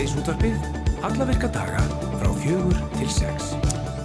Hádeisútvarpið, alla virka daga frá fjögur til sex.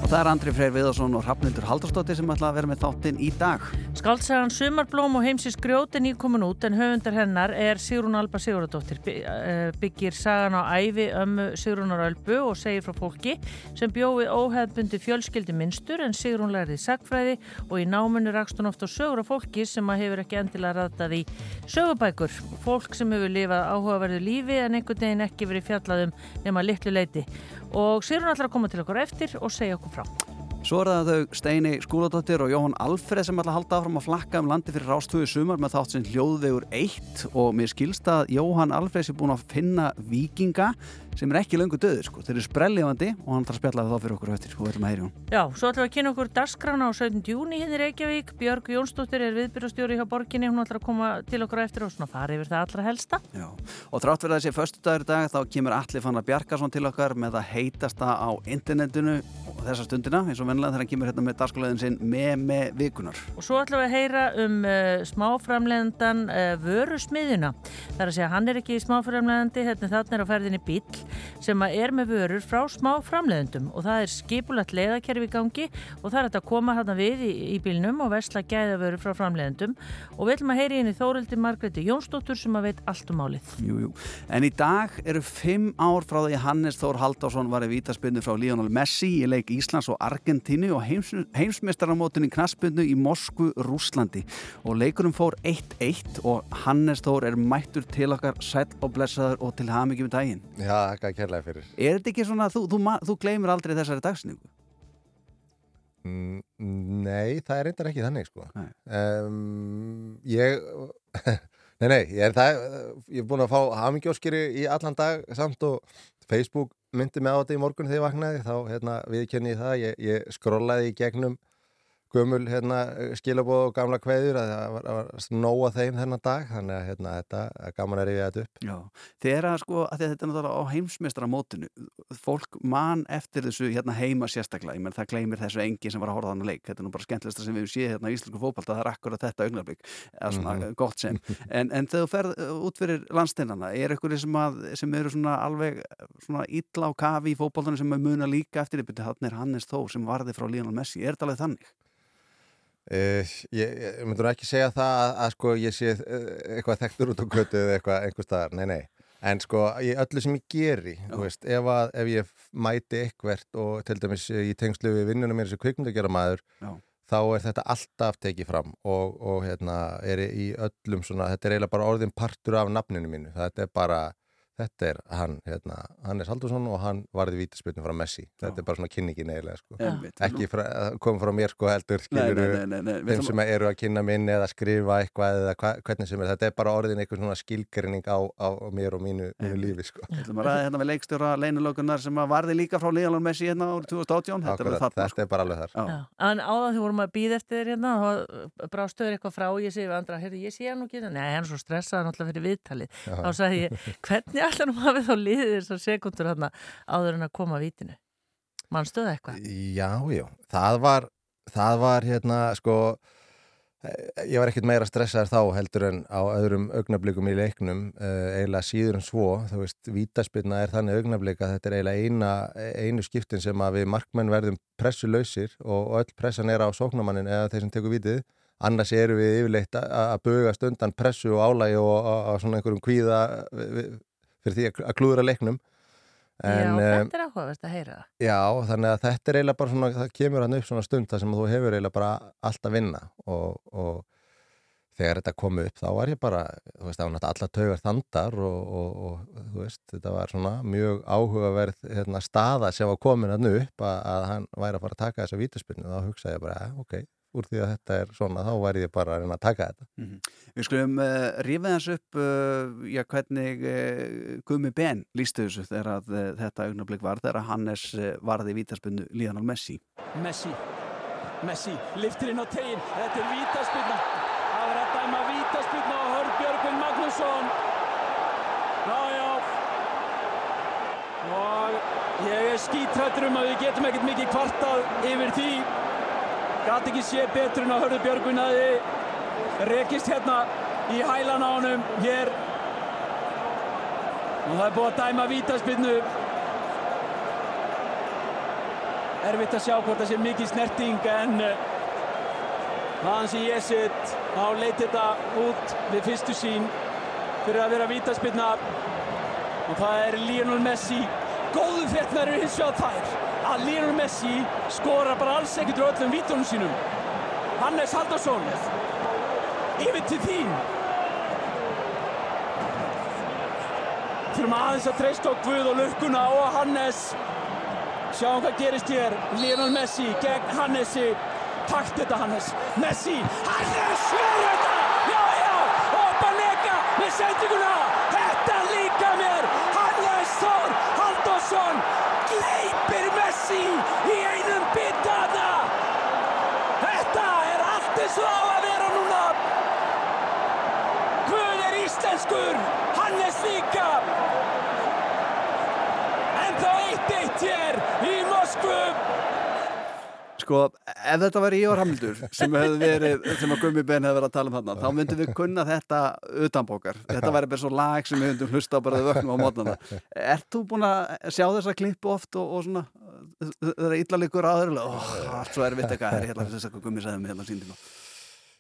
Og það er Andri Freyr Viðarsson og Hrafnildur Haldarsdóttir sem ætla að vera með þáttinn í dag. Skáltsagan Sumarblóm og heimsins grjóti nýkomin út en höfundar hennar er Sigrun Alba Sigurðardóttir. eh, Byggir sagan á æfi ömmu Sigrunar Ölbu og segir frá fólki sem bjóði óheðbundi fjölskyldi minnstur en Sigrun lærði sagfræði og í náminu rakst hún oft á sögur af fólki sem að hefur ekki endilega rættað í sögubækur. Fólk sem hefur lifað áhugaverðu lífi en einhvern veginn ekki verið fjallað um nema litlu leiti. Og Sigrun ætlar að koma til okkur eftir og segja okkur frá. Svo er það þau Steini Skúladóttir og Jóhann Alfreð sem að halda áfram að flakka um landi fyrir rástöðu sumar með þátt sem hljóðvegur 1 og mér skilst að Jóhann Alfreð sem búin að finna vikinga sem er ekki löngu döður sko. Þeir eru sprellifandi og hann þarf að spjalla það fyrir okkur höftir og við ætlum að heyra hún. Já, svo ætlum við að kynna okkur dagskrána á 17. júni hérna í Reykjavík. Björg Jónsdóttir er viðbyrjastjóri hjá borginni. Hún ætlar að koma til okkur eftir og svona fara yfir það allra helsta. Já. Og þrátt verið að þessi förstu dagur í dag þá kemur Alli Fannar Bjarkarsson til okkar með að heitasta á internetinu þessa stundina eins og vennilega þegar hann kemur hérna með dagskólaðin sinn með með vikunar. Og svo ætlum við að heyra um uh, smáframlegendan uh, vörusmiðuna. Það er að segja, hann er ekki smáframlegandi, hérna þarna er á ferðinni bíl sem að er með vörur frá smáframlegendum og það er skipulagt leiðakerfi í gangi og það er þetta að koma hérna við í, í bílnum og vesla gæða vörur frá framlegendum og við ætlum að heyra inn í Þórildi Margreði Jónsdóttur sem að veit allt um málið. Jú, jú. En í dag eru fimm ár frá því Hannes Þór Halldórsson var í vítaspinnu frá Lionel Messi í leik Íslands og Argentínu og heims, heimsmeistaramótin í knaspinnu í Moskvu, Rúslandi og leikurum fór 1-1 og Hannes Þór er mættur til okkar sætt og blessaður og til hafmyggjum í daginn. Já, ekki kærlega fyrir. Er þetta ekki svona, þú, þú, þú gleymir aldrei þessari dagsningu? Mm, Nei, það er reyndar ekki þannig sko. Um, ég, nei, nei, ég er, það, ég er búin að fá hamingjóskiri í allan dag samt og Facebook myndi mig á þetta í morgun þegar ég vaknaði, þá hérna, viðkenni ég það, ég, ég skrollaði í gegnum gömul hérna, skilabóð og gamla kveður að það var, var snóa þeim þennan dag, þannig að hérna, þetta er gaman að rifja þetta upp. Já, þegar sko, að þetta er náttúrulega á heimsmeistaramótinu, fólk man eftir þessu hérna heima sérstaklega, ég menn það gleymir þessu engi sem var að horfa þannig leik, þetta er nú bara skemmtilegsta sem við séð hérna í Íslandsku fótbalta, það er akkurat þetta augnablik, eða svona Mhm. gott sem, en, en þegar þú ferð uh, út fyrir landsteinana, er ykkur sem, að, sem eru svona alveg svona illa á kafi í fótbaltanum sem Uh, ég, ég myndur ekki segja það að, að sko ég sé uh, eitthvað þekktur út á götu eða eitthvað einhver staðar, nei nei. En sko í öllu sem ég geri veist, ef, að, ef ég mæti eitthvert og til dæmis í tengslu við vinnunum mér sem kvikmyndagjara maður Já. þá er þetta alltaf tekið fram og, og hérna er í öllum svona, þetta er eiginlega bara orðin partur af nafninu mínu, þetta er bara þetta er hann, hérna, Hannes Haldursson og hann varði vítaspilnum frá Messi. Þetta Já. er bara svona kynningin eiginlega sko. Ekki frá, kom frá mér sko heldur Nei, skilurðu, nei, nei, nei, nei. Við þeim sem eru að kynna minn eða skrifa eitthvað eða hva, hvernig sem er, þetta er bara orðin einhver svona skilgrinning á, á, mér og mínu, mínu lífi sko. Við ætlum að ræða hérna með leikstjóra leinulökunar sem varði líka frá Lionel Messi hérna árið 2018 Þetta er alveg Akkurat, þarna þetta er bara alveg þar. Já, en áðan því vorum að býða eftir þér hérna þá brástöður eitthvað frá. Og ég segi við andra, heyrðu, ég sé nú hafið þá liðið þessar sekundur hérna áður en að koma að vítinu. Mannstöða eitthvað? Já, já, það var það var hérna sko eh, ég var ekkert meira stressaður þá heldur en á öðrum augnablikum í leiknum uh, eiginlega síður en svo. Þú veist, vítaspilna er þannig augnablik að þetta er eiginlega eina, einu skiptin sem að við markmenn verðum pressulausir og, og öll pressan er á sóknamannin eða þeir sem tekur vítið. Annars eru við yfirleitt að bugast undan pressu og álægi og á svona einhverjum kvíða fyrir því að klúðra leiknum. Já, En, eh, þetta er áhugavert að heyra Já, þannig að þetta er eiginlega bara svona, það kemur hann upp svona stund þar sem þú hefur eiginlega bara allt að vinna og, og þegar þetta kom upp þá var ég bara, þú veist, það var náttúrulega alla taugar þandar og, og, og þú veist, þetta var svona mjög áhugaverð hérna, staða sem var komin hann upp að, að hann væri að fara að taka þessa vítaspilnu þá hugsaði ég bara, ok, úr því að þetta er svona, þá væri ég bara að reyna að taka þetta. Mhm. Við skulum uh, rífa þess upp uh, já, hvernig uh, Gumi Ben lístu þessu þegar að uh, þetta augnablik var þegar að Hannes uh, varði vítaspinnu Lionel Messi Messi, Messi, liftir inn á tegin, þetta er vítaspilna, það er að dæma vítaspilna og Hörð Björgvin Magnússon. Já, já, og ég er skítrættur um að við getum ekkert mikið kvartað yfir því. Gat ekki sé betur en að Hörður Björgvin að þið rekist hérna í hælan á honum hér. Og það er búið að dæma vítaspinnu. Erfitt að sjá hvort það sé mikið snerting en þannig sem ég sitt þá leiti þetta út við fyrstu sín fyrir að vera vítaspinna og það er Lionel Messi góðu eru hins vegar þær að Lionel Messi skora bara alls ekkert úr öllum vítunum sínum. Hannes Haldarsson yfir til þín. Þurfum aðeins að treysta á Guð og lukkuna og Hannes. Sjáum hvað gerist hér. Lionel Messi gegn Hannesi. Takt þetta Hannes. Messi, Hannes verður þetta. Já já, og Banega með sendinguna, þetta líka mér Hannes Þór Halldórsson Messi í einum bitana. Þetta er allt eins og á að vera núna. Guð er íslenskur Hannes líka en þá eitt eitt hér í Moskvu. Sko, ef þetta var Ívar Hamildur sem hefði verið, sem að Gummi Ben hefði verið að tala um þarna, þá myndum við kunna þetta utanbókar. Þetta væri bara svo lag sem við myndum hlusta á bara þau vöknum á mótnana. Ert þú búin að sjá þessa klippu oft og, og svona, það er illalikur aðurlega, oh, allt svo erfitt eitthvað, er hérna þess að Gummi segði mig hérna síndina.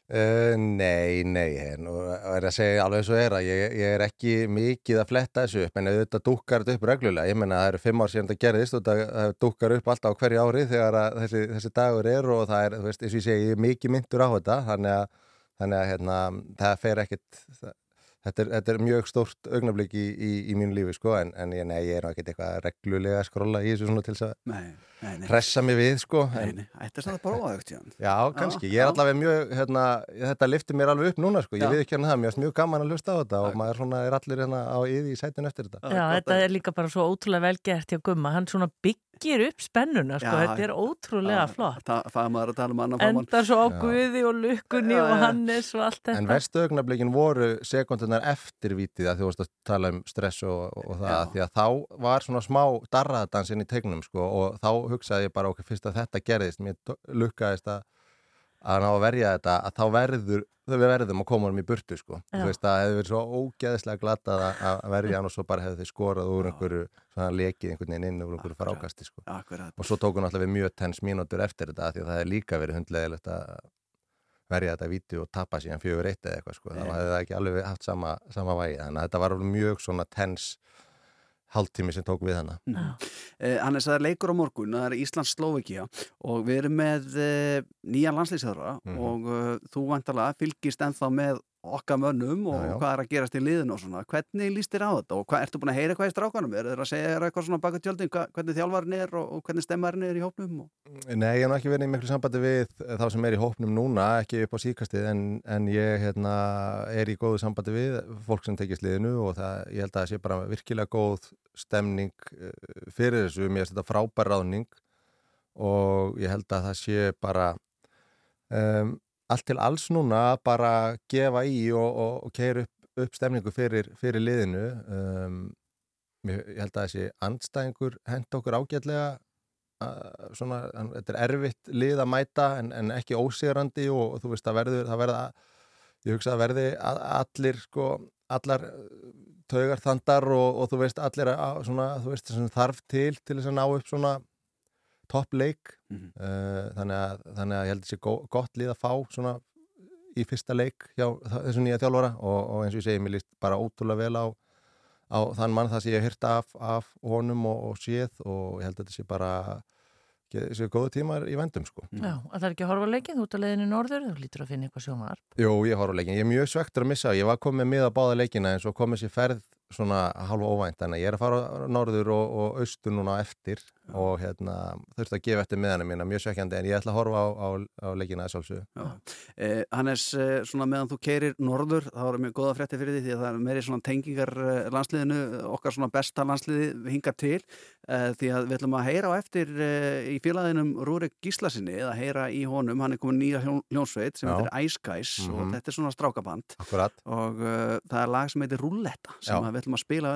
Uh, nei, nei, en og er að segja alveg eins og er að ég, ég er ekki mikið að fletta þessu upp en auðvitað dúkkar þetta upp reglulega, ég menna það eru fimm ár síðan þetta gerðist og það dúkkar upp alltaf hverju ári þegar þessi, þessi dagur er og það er, þú veist, eins og ég segi, ég er mikið myndur á þetta, þannig að, þannig að hérna, það fer ekkit, það, þetta, er, þetta er mjög stórt augnablík í, í, í mínu lífi, sko, en, en ég, nei, ég er ekkit eitthvað reglulega að skrolla í þessu svona til þess að. Pressa mig við, sko. En, þetta er svona síðan. Já, kannski. Ég er allavega mjög, hérna, þetta liftir mér alveg upp núna, sko. Ég við ekki hérna það, mér er mjög gaman að hlusta á þetta og maður svona er allir hérna á yði í sætun eftir þetta. Já, þetta er líka bara svo ótrúlega velgert hjá Gumma. Hann svona byggir upp spennuna, sko. Já, þetta er ótrúlega flott. Það fæði maður að tala um annan fámann. Endar svo á Já. Guði og lukkunni og Hannes og allt þetta. En verstu augnablikin voru sekundunar eftir vitið að þú varst að tala um stress og, og það, Já. að hugsaði ég bara okkur fyrst að þetta gerðist, mér lukkaðist að að ná að verja þetta, að þá verður þau verðum að koma honum í burtu, sko Já. þú veist, það hefði verið svo ógeðislega glattað að, að verja hann og svo bara hefði þau skorað úr einhverju, svona lekið einhvern veginn inn úr einhverju frákasti, sko Akkurat. og svo tók hún alltaf við mjög tens mínútur eftir þetta því að það hefði líka verið hundlegilegt að verja þetta víti og tapa síðan fjögur eitt eða eitthvað sko, þá hefði það ekki alveg haft sama, sama vægi, þannig að þetta var mjög svona tens hálftími sem tók við hana Mm. Eh, Hannes, það er leikur á morgun, það er Íslands-Slovakia og við erum með eh, nýja landslýsæðra Mhm. og uh, þú vantarlega fylgist ennþá með okkar mönnum og Já, já. hvað er að gerast í liðinu og svona. Hvernig líst þér á þetta og hvað, ertu búin að heyra eitthvað í strákanum? Er þeir að segja þér eitthvað svona baka tjöldin, hvernig þjálfarinn er og, og hvernig stemmarinn er í hópnum? Og... Nei, ég hef ekki verið í miklu sambandi við þá sem er í hópnum núna, ekki upp á síkastið en, en ég hérna, er í góðu sambandi við fólk sem tekist liðinu og það, ég held að það sé bara virkilega góð stemning eh, fyrir þessu, mér finnst þetta frábær ráðning og ég held að það sé bara um, allt til alls núna að bara gefa í og, og, og keira upp, upp stemningu fyrir, fyrir liðinu um, ég, held að þessi andstæðingur henda okkur ágætlega uh, svona, þetta er erfitt lið að mæta en, en ekki ósigrandi og, þú veist það verður, það verða ég hugsa að verði að, allir sko, allar taugar þandar og, og þú veist allir að, svona, þú veist þarf til til þess að ná upp svona toppleik Mhm. uh, þannig, að, þannig að ég held þessi gó, gott lið að fá svona í fyrsta leik hjá þessu nýja þjálfara og, og eins og ég segi, mér líst bara ótrúlega vel á, á þann mann það sem ég hef hýrt af, af honum og, og séð og ég held að þetta sé bara þessi góðu tímar í vendum sko. Já, að það er ekki að horfa á leikinn, þú ert að leiðinu norður, þú lítur að finna eitthvað sjómar. Jú, ég horf á leikin, ég er mjög svektur að missa ég var komið með að báða leikina en svo kom þessi ferð svona halva óvænt þannig að ég er að fara norður og, og austur núna eftir og hérna þurfti að gefa eftir miðanum mína, mjög svekkjandi en ég ætla að horfa á, á, á leikina þess alveg Eh, Hannes, eh, svona meðan þú keirir norður, þá er mjög góða frétti fyrir því því að það er meiri svona tengingar eh, landsliðinu, okkar svona besta landsliði hingar til, eh, því að við ætlum að heyra á eftir eh, í félaginu Rúrik Gíslasinni, eða heyra í honum. Hann er komin nýja hljón, hljónsveit sem heitir Ice Guys og Mhm. þetta er svona strákaband. Akkurat, og uh, það er lag sem heitir Rúlletta sem að við ætlum að spila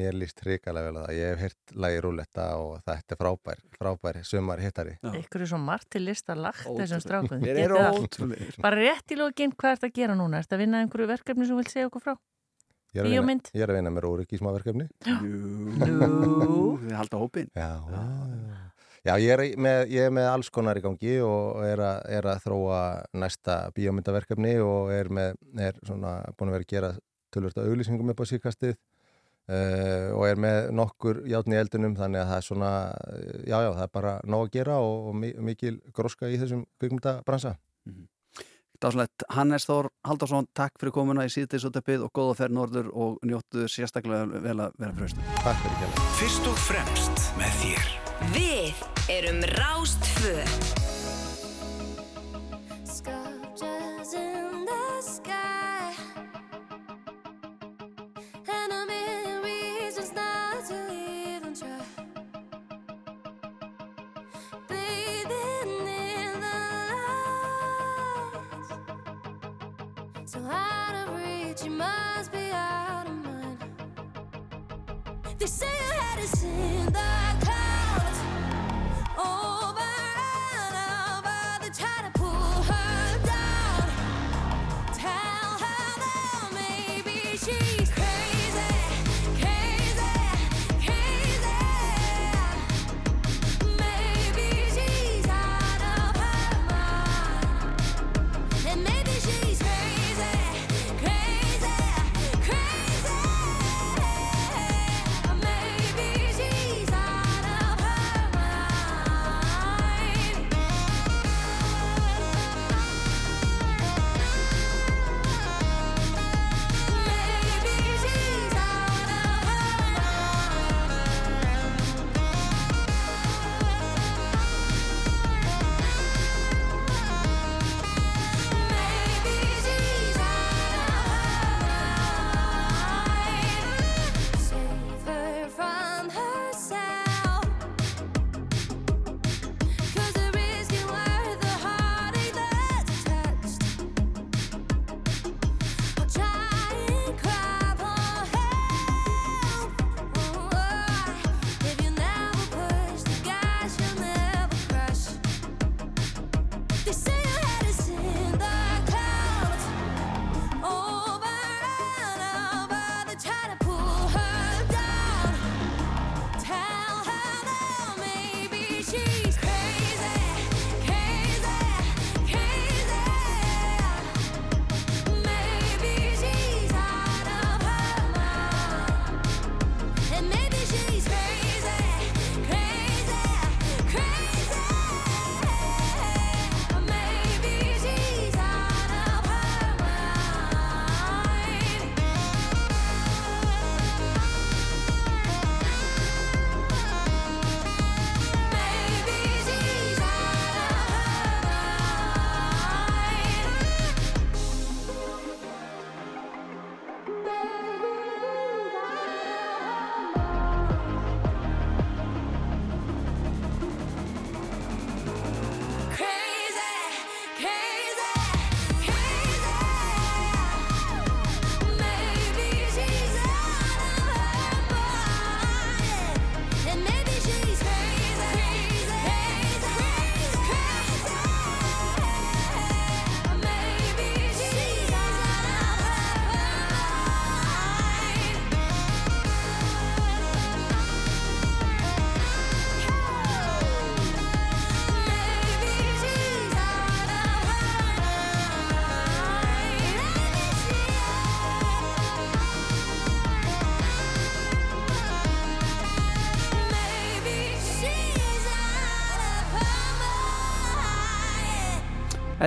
mér líst hrikalega vel að það. Ég hef hirt lagi rúletta og þetta er frábær, frábær sumar hittari. Ykkur er svo margt til lista lagt þessum strákum. Þeir eru ótrúlega. Bara rétt í lóginn, hvað ert að gera núna? Ert að vinna einhverju verkefni sem þú vilt segja okkur frá? Ég er að vinna, Bíómynd? ég er að vinna með Rúrik í smá verkefni. Jú, við halda hópin. Já, já, já. Ég er með, ég er með alls konar í gangi og er að, er að þróa næsta bíómyndaverkefni og er, með, er svona búin að vera að gera tölvörta auglýsingum upp á síkastið uh, og er með nokkur játni í eldunum þannig að það er svona, já, já, það er bara nóg að gera og, og mi- mikil gróska í þessum kvikmyndabransa. Dáslegt, Hannes Þór Haldarsson, takk fyrir komuna í síðdeisúttöpið og góða ferð norður og njóttu sérstaklega vel að vera fröstu. Takk fyrir kjærlega. Fyrst og fremst með þér. Við erum Rástfö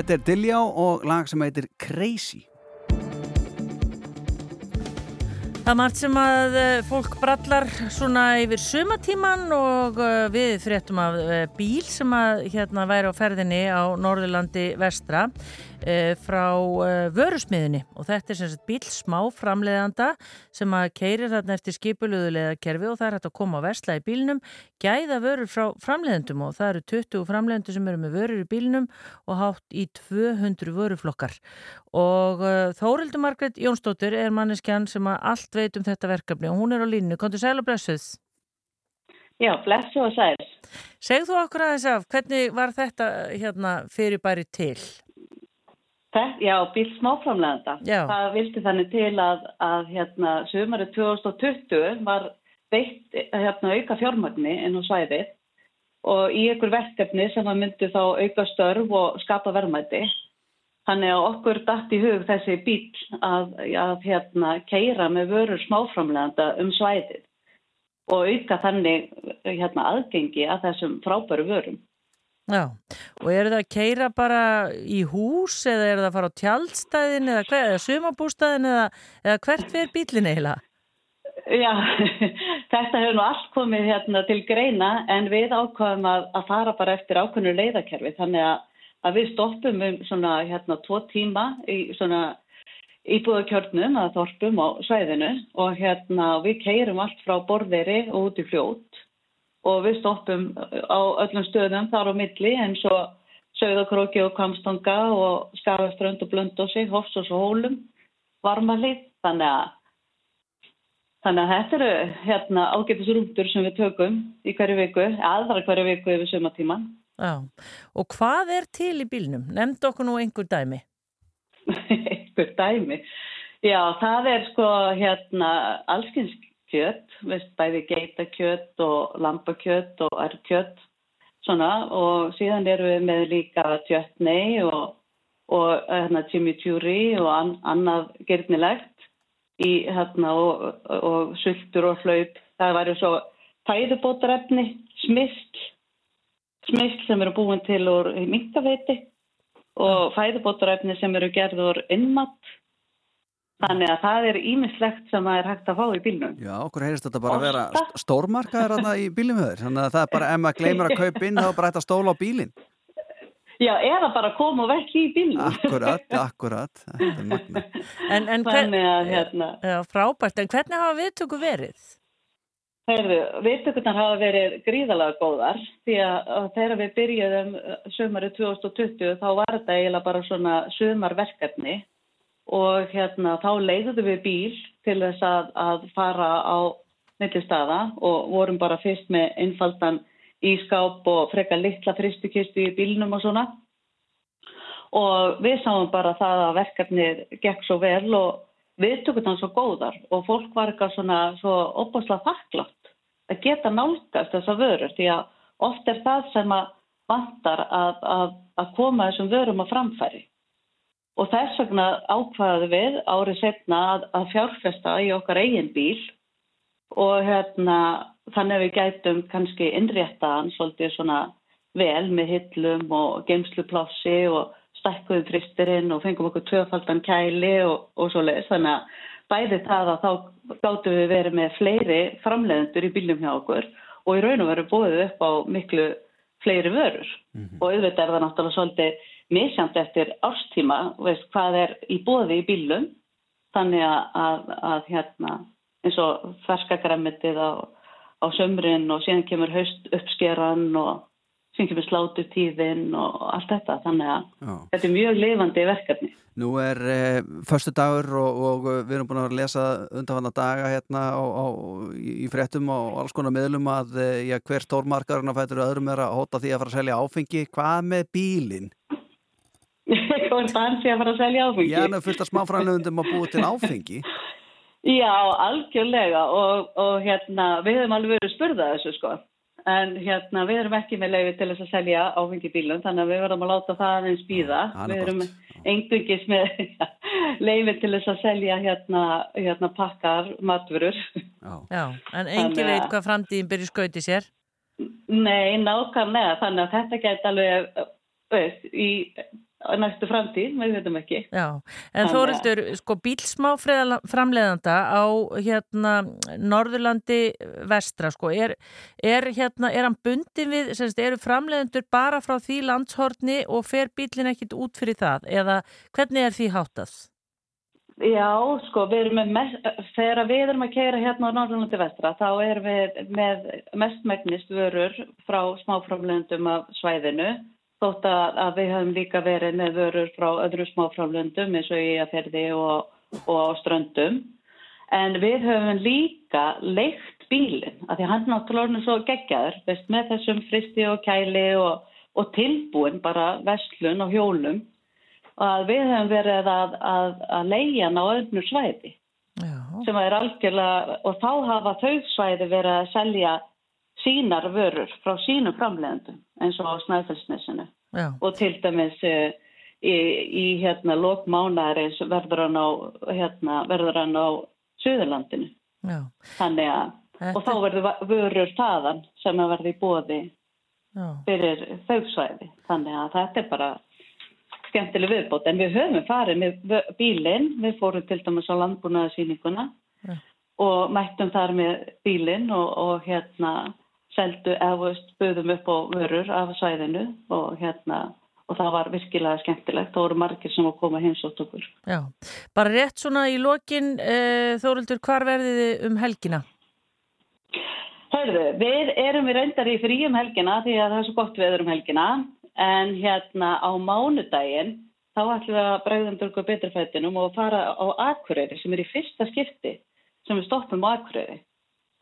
Þetta er Diljá og lag sem heitir Crazy. Það er margt sem að eh, fólk brallar svona yfir sumatíman og eh, við fréttum af eh, bíl sem að hérna væri á ferðinni á Norðurlandi vestra. E, frá e, vörusmiðinni og þetta er sem sagt bíl smá framleiðanda sem að keirir þarna eftir skipuluðulega kerfi og það er hægt að koma á versla í bílnum, gæða vörur frá framleiðendum og það eru 20 framleiðendur sem eru með vörur í bílnum og hátt í 200 vöruflokkar og e, Þórildur Margret Jónsdóttir er manneskjan sem að allt veit um þetta verkefni og hún er á línu, kontur sæl og blessuð Já, blessu og sæl. Segð þú okkur aðeins af, hvernig var þetta hérna fyrirbæri til? Þetta, já, bíl smáframleganda. Það vildi þannig til að, að hérna, sömari 2020 var veitt hérna, auka fjármagni inn á svæðið og í ykkur verkefni sem að myndi þá auka störf og skapa verðmæti. Þannig að okkur dætt í hug þessi bíl að, að hérna, keira með vörur smáframleganda um svæðið og auka þannig hérna, aðgengi að þessum frábæru vörum. Já, og eru það að keira bara í hús eða eru það að fara á tjaldstæðin eða, hver, eða sumabústæðin eða, eða hvert fyrir bílinn eiginlega? Já, þetta hefur nú allt komið hérna til greina en við ákvaðum að, að fara bara eftir ákveðnu leiðakerfi. Þannig að, að við stoppum um svona hérna tvo tíma í svona íbúðakjörnum að þorpum á svæðinu og hérna við keirum allt frá borðveri og út í fljót og við stoppum á öllum stöðum þar á milli eins og Sögðakróki og Kamstanga og Skaraströnd og Blöndósi, Hofsós og Hólum, Varmalið, þannig að Þannig að þetta eru hérna, ágætisrúndur sem við tökum í hverju viku, aðra hverju viku yfir sumatíman. Já, og hvað er til í bílnum? Nemnd okkur nú einhver dæmi. einhver dæmi. Já, það er sko hérna allskins kjött, veist, bæði geitakjött og lambakjött og erkjött svona og síðan erum við með líka tjötnei og, og hérna chimichurri og an, annað gerðnilegt í hérna og, og sultur og hlaup. Það væri svo fæðubótarefni, smyrsl, smyrsl sem eru búin til úr minkaveiti og fæðubótarefni sem eru gerður innmatt. Þannig að það er ímislegt sem það er hægt að fá í bílnum. Já, okkur heyrist þetta bara að vera st- stórmarkaður þarna í bílum höður. Þannig að það er bara, ef maður gleymir að kaupa inn, þá bara hægt að stóla á bílinn. Já, eða bara koma og vekki í bílnum. Akkurat, akkurat. Þetta er magna. En, en Þannig að hérna, já, frábært, en hvernig hafa viðtöku verið? heyrðu, viðtökurnar hafa verið gríðalega góðar því að, að þegar við byrjuðum sömari 2020 þá var þetta eiginlega bara svona sömarverkefni og hérna þá leiðum við bíl til þess að, að fara á millistaða og vorum bara fyrst með einfaldan ískáp og frekar litla fristukistu í bílnum og svona. Og við sáum bara það að verkefnið gekk svo vel og viðtökurnar svo góðar og fólk var eitthvað svona svo opaslega þakklátt að geta nálgast þessa vörur því að oft er það sem að vantar að, að, að koma þessum vörum á framfæri og þess vegna ákvaðum við árið setna að, að fjárfesta í okkar eigin bíl og hérna þannig að við gætum kannski innréttaðan svolítið svona vel með hillum og geimsluplássi og stækkuðum fristirinn og fengum okkur tvöfaldan kæli og, og svo leiðis. Þannig að bæði það að þá gáttum við verið með fleiri framleiðendur í bílnum hjá okkur og í raun og veru búið upp á miklu fleiri vörur. Og auðvitað er það náttúrulega svolítið misjant eftir árstíma, veist hvað er í bóði í bílum. Þannig að, að, að hérna eins og ferskagræmitið á, á sömrin og síðan kemur haust uppskeran og síðan kemur slátu tíðin og allt þetta. Þannig að Já. þetta er mjög lifandi verkefni. Nú er eh, förstu dagur og, og við erum búin að lesa undanfanna daga hérna á, á, í fréttum og alls konar miðlum að eh, já, hver stórmarkarinn að fætur öðrum er að hóta því að fara að selja áfengi. Hvað með bílinn? Hvort hann sé að fara að selja áfengi? Já, það er fullt af smáfrænlegundum að búa til áfengi. Já, algjörlega og, og hérna, við höfum alveg verið spurðað þessu sko. En hérna, við erum ekki með leiði til þess að selja áfengi í bílum, þannig að við verðum að láta það aðeins býða. Við erum gott. engungis með leiði til þess að selja hérna, hérna pakkar matvörur. Já. Já, en engin að- veit hvað framtíðin byrja skauti sér. Nei, nákvæmlega, þannig að þetta geti alveg veist, í á næstu framtíð, við veitum ekki. Já, en að- Þórildur, sko bílsmá framleiðanda á hérna Norðurlandi vestra, sko, er, er hérna, er hann bundin við, semst, eru framleiðendur bara frá því landshorni og fer bílinn ekkit út fyrir það, eða hvernig er því háttað? Já, sko, við erum með, þegar við erum að keira hérna á Norðurlandi vestra, þá erum við með mestmægnist vörur frá smáframlöndum af svæðinu, þótt að, að við höfum líka verið með vörur frá öðru smáframlöndum eins og í aðferði og, og á ströndum. En við höfum líka leikt bílinn, af því hann náttúrulega orðin svo geggjaður, veist, með þessum fristi og kæli og, og tilbúin bara vestlun og hjólum að við höfum verið að, að, að leia hann á öðnu svæði Já, sem er algjörlega og þá hafa þau svæði verið að selja sínar vörur frá sínum framleiðendum eins og á Snæfellsnesinu. Og til dæmis eh, í, í hérna lókmánaris verður hann á hérna, verður hann á Suðurlandinu. Þannig að Þetta- og þá verður vörur þaðan sem að verði bóði já. fyrir þau svæði þannig að þetta er bara skemmtileg viðbót. En við höfum farið með bílinn. Við fórum til dæmis á landbúnaðarsýninguna og mættum þar með bílinn og, og hérna seldu eða veist, buðum upp á vörur af svæðinu og hérna og það var virkilega skemmtilegt það voru margir sem var að koma heimsótt okkur Já, bara rétt svona í lokin, uh, Þórildur, hvar verðið þið um helgina? Hörðu, við erum í reyndar í fríum helgina því að það er svo gott veður um helgina en hérna á mánudaginn þá ætlum við að bregðum dörgu betrafættinum og fara á Akureyri sem er í fyrsta skipti sem við stoppum á Akureyri.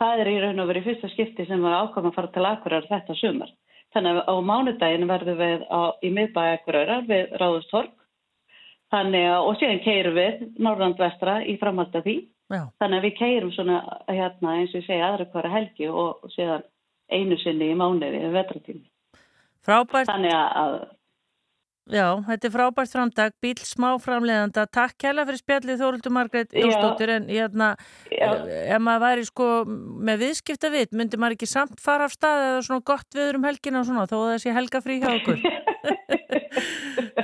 Það er í raun og verið fyrsta skipti sem við ákvæmum að fara til Akureyri þetta sumar. Þannig að á mánudaginn verðum við á, í miðbæði Akureyrar við Ráðustorg og síðan keirum við Norrland vestra í framhald af því. Já, Þannig að við keirum svona hérna eins og ég segja aðra hverja helgi og síðan einu sinni í mánuði við vetratími. frábært, Þannig að, já, þetta er frábært framdag, bíl smá framleiðanda. Takk kærlega fyrir spjallið Þórildur Margreit. Jónsdóttir en hérna, eh, ef maður væri sko með viðskipta vit, myndi maður ekki samt fara af stað eða svona gott viður um helgina og svona, þó að það sé helga frí hjá okkur.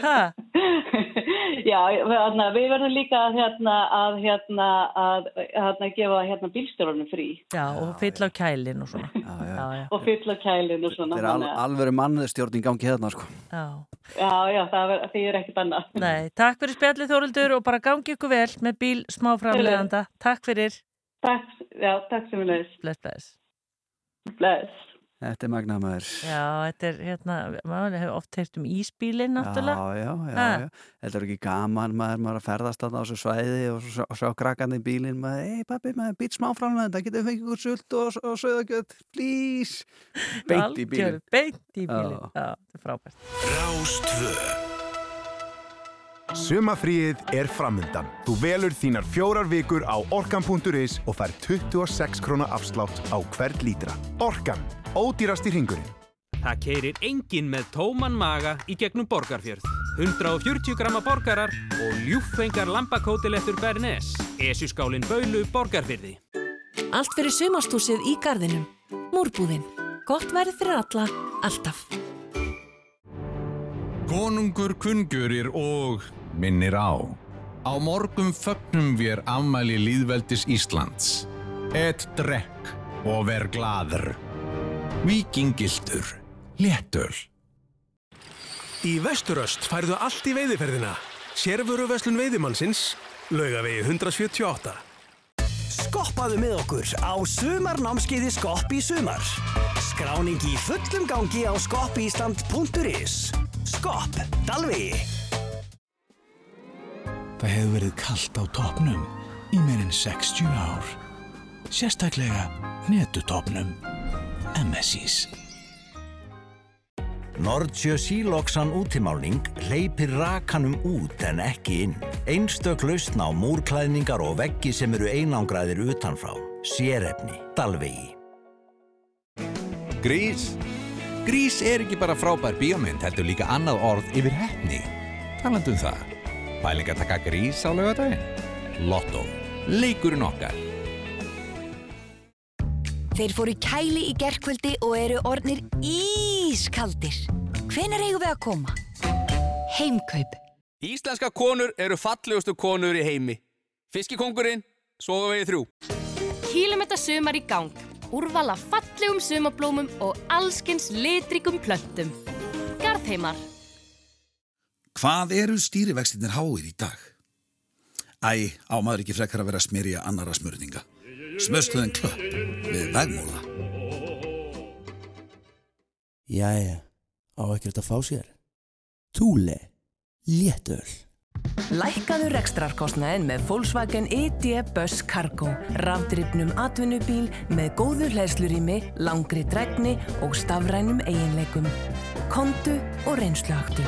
ha, já, hérna, við verðum líka að, hérna, að, hérna, að hérna, gefa hérna, bílstjórunum frí já, og fyll á kælin og svona. Já, já. Já, já, og fylla kælinu og svona. Þetta er al, að- alveg mannstjórn í gangi hérna sko. já. Já, já, það er, því er ekkert annað. Nei, takk fyrir spjallið Þórildur og bara gangi ykkur vel með bíl smá framleiðanda. Takk fyrir, Takk, já, takk sem við leiðis. bless, bless. Bless. Þetta er magnaður. Já, þetta er hérna, maður hefur oft heyrt um ísbílinn náttúrulega. Já, já, já, Ha. já. Þetta er ekki gaman maður, maður að ferðast þarna á þessu svæði og svo, og svo krakkandi í bílinn maður, ei pappi, maður být smáframlega þetta getur við fengið sult og, og söðagjöld please, beint í bílinn Beint í bílinn, Já. þetta er frábært. Rástvö Sumafríið er framundan. Þú velur þínar fjórar vikur á orkan.is og fær 26 krónar afslátt á hvert lítra. Orkan, ódýrast í ringurinn. Það keirir enginn með tóman maga í gegnum borgarfjörð. 140 gramma borgarar og ljúffengar lambakótilettur Bernes. Esjuskálin Baulu borgarfyrði. Allt fyrir sumastúsið í gardinum. Múrbúðin. Gott verð fyrir alla, alltaf. Konungur kungurir og minnir á. Á morgum fögnum við afmæli líðveldis Íslands. Et drekk og ver gladur. Víkingildur. Léttöl. Í Vesturöst færðu allt í veiðiferðina. Sérvöruverslun veiðimannsins, laugavegi 178. Skoppaðu með okkur á sumarnámskeiði Skopp í sumar. Skráning í fullum gangi á skoppisland.is. Skopp, Dalvi. Það hefur verið kallt á toppnum í meirinn 60 ár. Sérstaklega netutopnum. MSIs. Nordsjö Síloksan útimálning hleypir rakanum út en ekki inn. Einstök lausn á múrklæðningar og veggi sem eru einangraðir utanfrá. Sérefni. Dalvegi. Grís? Grís er ekki bara frábær bíómynd, heldur líka annað orð yfir hefni. Talandu um það. Pæling að taka grís á laugadaginn? Lotto. Leikurinn okkar. Þeir fóru kæli í gerkvöldi og eru ornir ískaldir. Hvenær eigum við að koma? Heimkaup. Íslenska konur eru fallegustu konur í heimi. Fiskikongurinn, svo vegið þrjú. Kílómetra sumar í gang. Úrvala fallegum sumablómum og allskins litrikum plöntum. Garðheimar. Hvað eru stýrivextinir háir í dag? Æ, ámaður ekki frekar að vera að smyrja annara smörninga. Smörstöðin klöpp við vegmóla. Jæja, á ekkert að fá sér. Túle, léttöl. Lækkaðu rekstrarkostnaðin með Volkswagen ID Bus Cargo. Rafdrifnum atvinnubíl með góðu hlæðslurými, langri dregni og stafrænum eiginleikum. Kondu og reynsluaktu.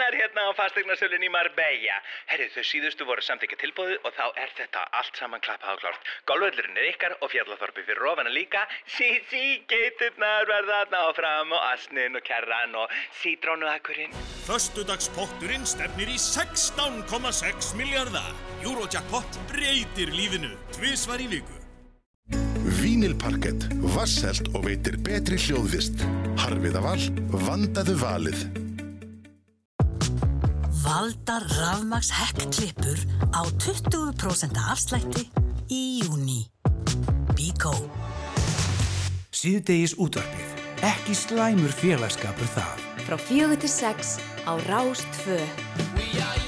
Fannar hérna á fastegnarsölun í Marbella. Herru, þau síðustu voru samþykja tilbúðu og þá er þetta allt saman klappað og klárt. Golvöldurinn er ykkar og fjallathorpi fyrir ofana líka. Sí, sí, geiturnar verða þarna áfram og asnin og kerran og sítrónuakurinn. Föstudagspotturinn stefnir í 16,6 miljardar. Eurojackpot breytir lífinu. Tvisvar í viku. Vínilparkett, vasselt og veitir betri hljóðvist. Harfiðaval, vandaðu valið. Valda rafmags hekkklippur á 20% afslætti í júni. Bíkó. Síðdegis útvarpið. Ekki slæmur félagskapur það. Frá fjögur til sex á Rástfö. Veðurhorfur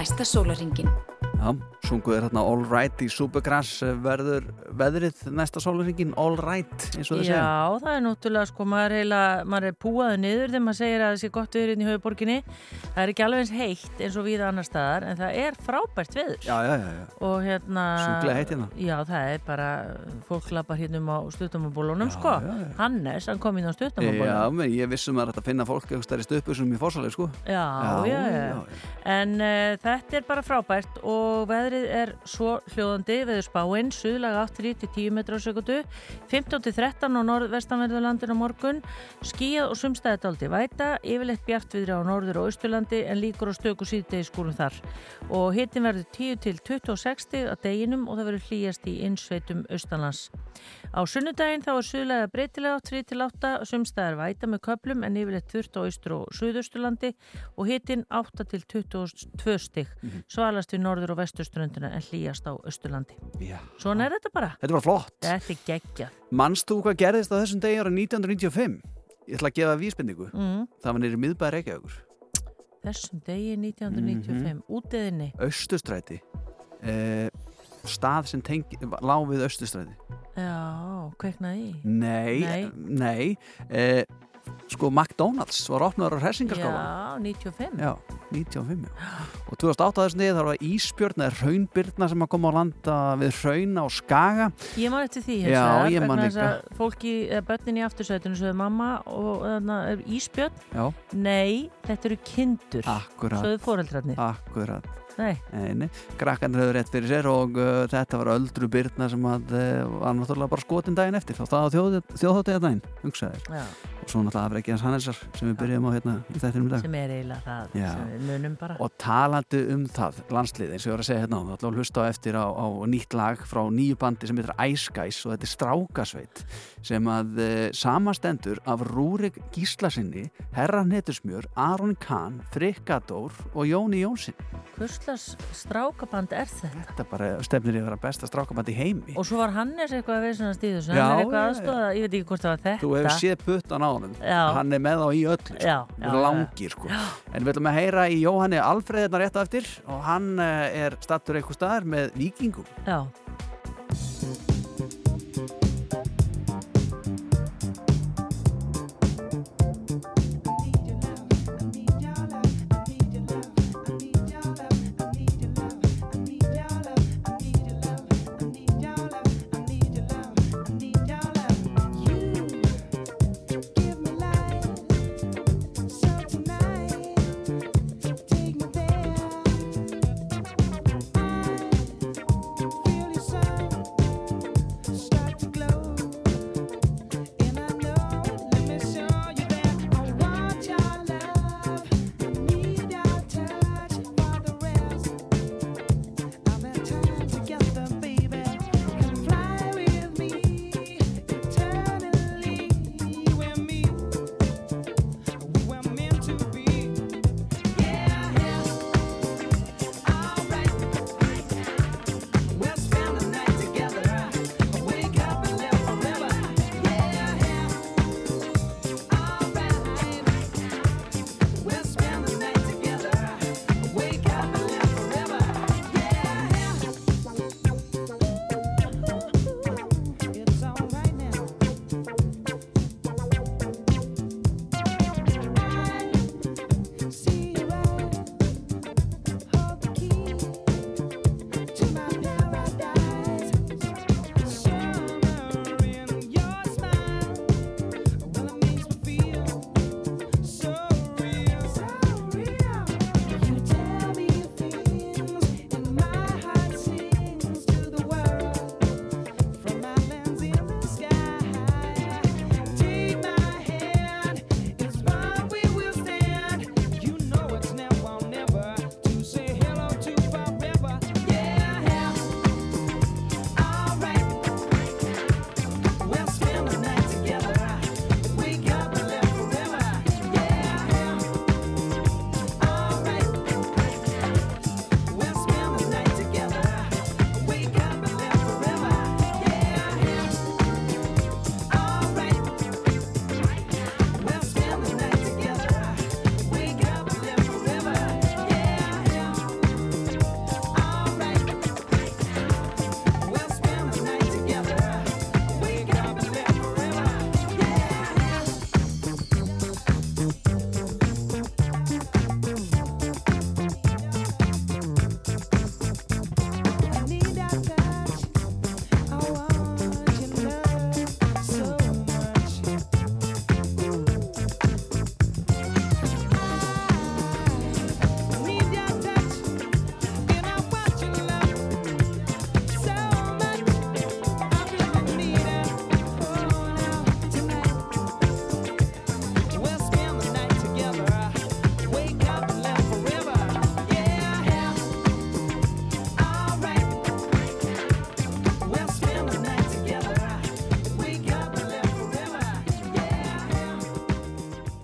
næsta sólaringin. Já, sunguð er hérna All Right í Supergrass verður veðrið næsta sólaringin All Right eins og þau segja. Já, það er náttúrulega sko, maður er, er púaðu niður þegar maður segir að það sé gott viður inn í höfuborginni. Það er ekki alveg eins heitt eins og við annar staðar en það er frábært viður. Já, já, já. já. Og hérna... Sjúklega heitt hérna. Já, það er bara, fólk lappar hérna um á stuttamabólunum sko. Hannes, hann kom inn á stuttamabólunum. Já, ég vissum að þetta finna fólk eitthvað stærri stöpusum í fórsaleg sko. Já, já, já. En uh, þetta er bara frábært og veðrið Veðrið er svo hljóðandi veður spáinn, suðlaga 8 til 10 metrar á sekundu, 15 til 13 á norðvestanverðurlandin á morgun, skíjað og sumstæði daldi væta, yfirleitt bjartviðri á norður og austurlandi en líkur á stöku síðdegi skúrum þar. Og hitin verður 10 til 26 stig að deginum og það verður hlýjast í innsveitum austanlands. Á sunnudaginn þá er suðlega breytilega 3 til 8, sumstæðar væta með köplum en yfirleitt þurft á austur og suðausturlandi og hitin 8 til 22 stig, Mhm. svalast við norður og vesturströndina en hlýjast á austurlandi. Svona er þetta bara. Þetta var flott. Þetta er geggjað. Manst þú hvað gerðist á þessum degi ára 1995? Ég ætla að gefa vísbendingu. Mm. Það var nýri miðbæri Reykjavíkur. Þessum degi 1995, Mhm. útiðinni. Östustræti. Eh, stað sem tengi, lá við Östustræti. Já, kveiknaði. Nei, Nei. nei. Eh, sko McDonalds var opnaður á Hressingarskála. Já, 95. Já, 95 já. Og 2008 þessum degi þar var Ísbjörn eða Hraunbyrna sem að koma á landa við Hraun á Skaga. Ég man eftir því hins Já, vegar, ég man vegna þess að Fólki, börnin í aftursætinu sögðu mamma og þarna er Ísbjörn Já. Nei, þetta eru kindur Akkurat. Sögðu fóreldrarnir Akkurat. Nei. Nei, nei. Krakkarnir höfðu rétt fyrir sér og uh, þetta var öldru Byrna sem að, uh, var náttúrulega bara skotin daginn eftir og það á þjóðháttiða daginn, hugsaðir. Já. Og svo náttúrulega afreikið hans Hannesar sem við byrjum á hérna í þættinum í dag. sem er eiginlega það Já. sem við munum bara Og talandi um það, landslið, eins og ég var að segja hérna þá ætlum við að hlusta á eftir á, á nýtt lag frá nýju bandi sem heitir Ice Guys og þetta er Strákasveit sem að uh, samastendur af Rúrik Gíslasinni, Herra Netusmjör, Aron Kahn, Frikadór og Jóni Jónsson. Hvurslags strákaband er þetta? Þetta bara stefnir í að vera besta strákaband í heimi. Og svo var Hannes eitthvað Já, já, honum, Já. hann er með þá í öllu, sko. Já, já, já. langir sko. En við ætlum að heyra í Jóhanni Alfreðina rétt á eftir og hann eh, er stattur eitthvað staðar með vikingum. Já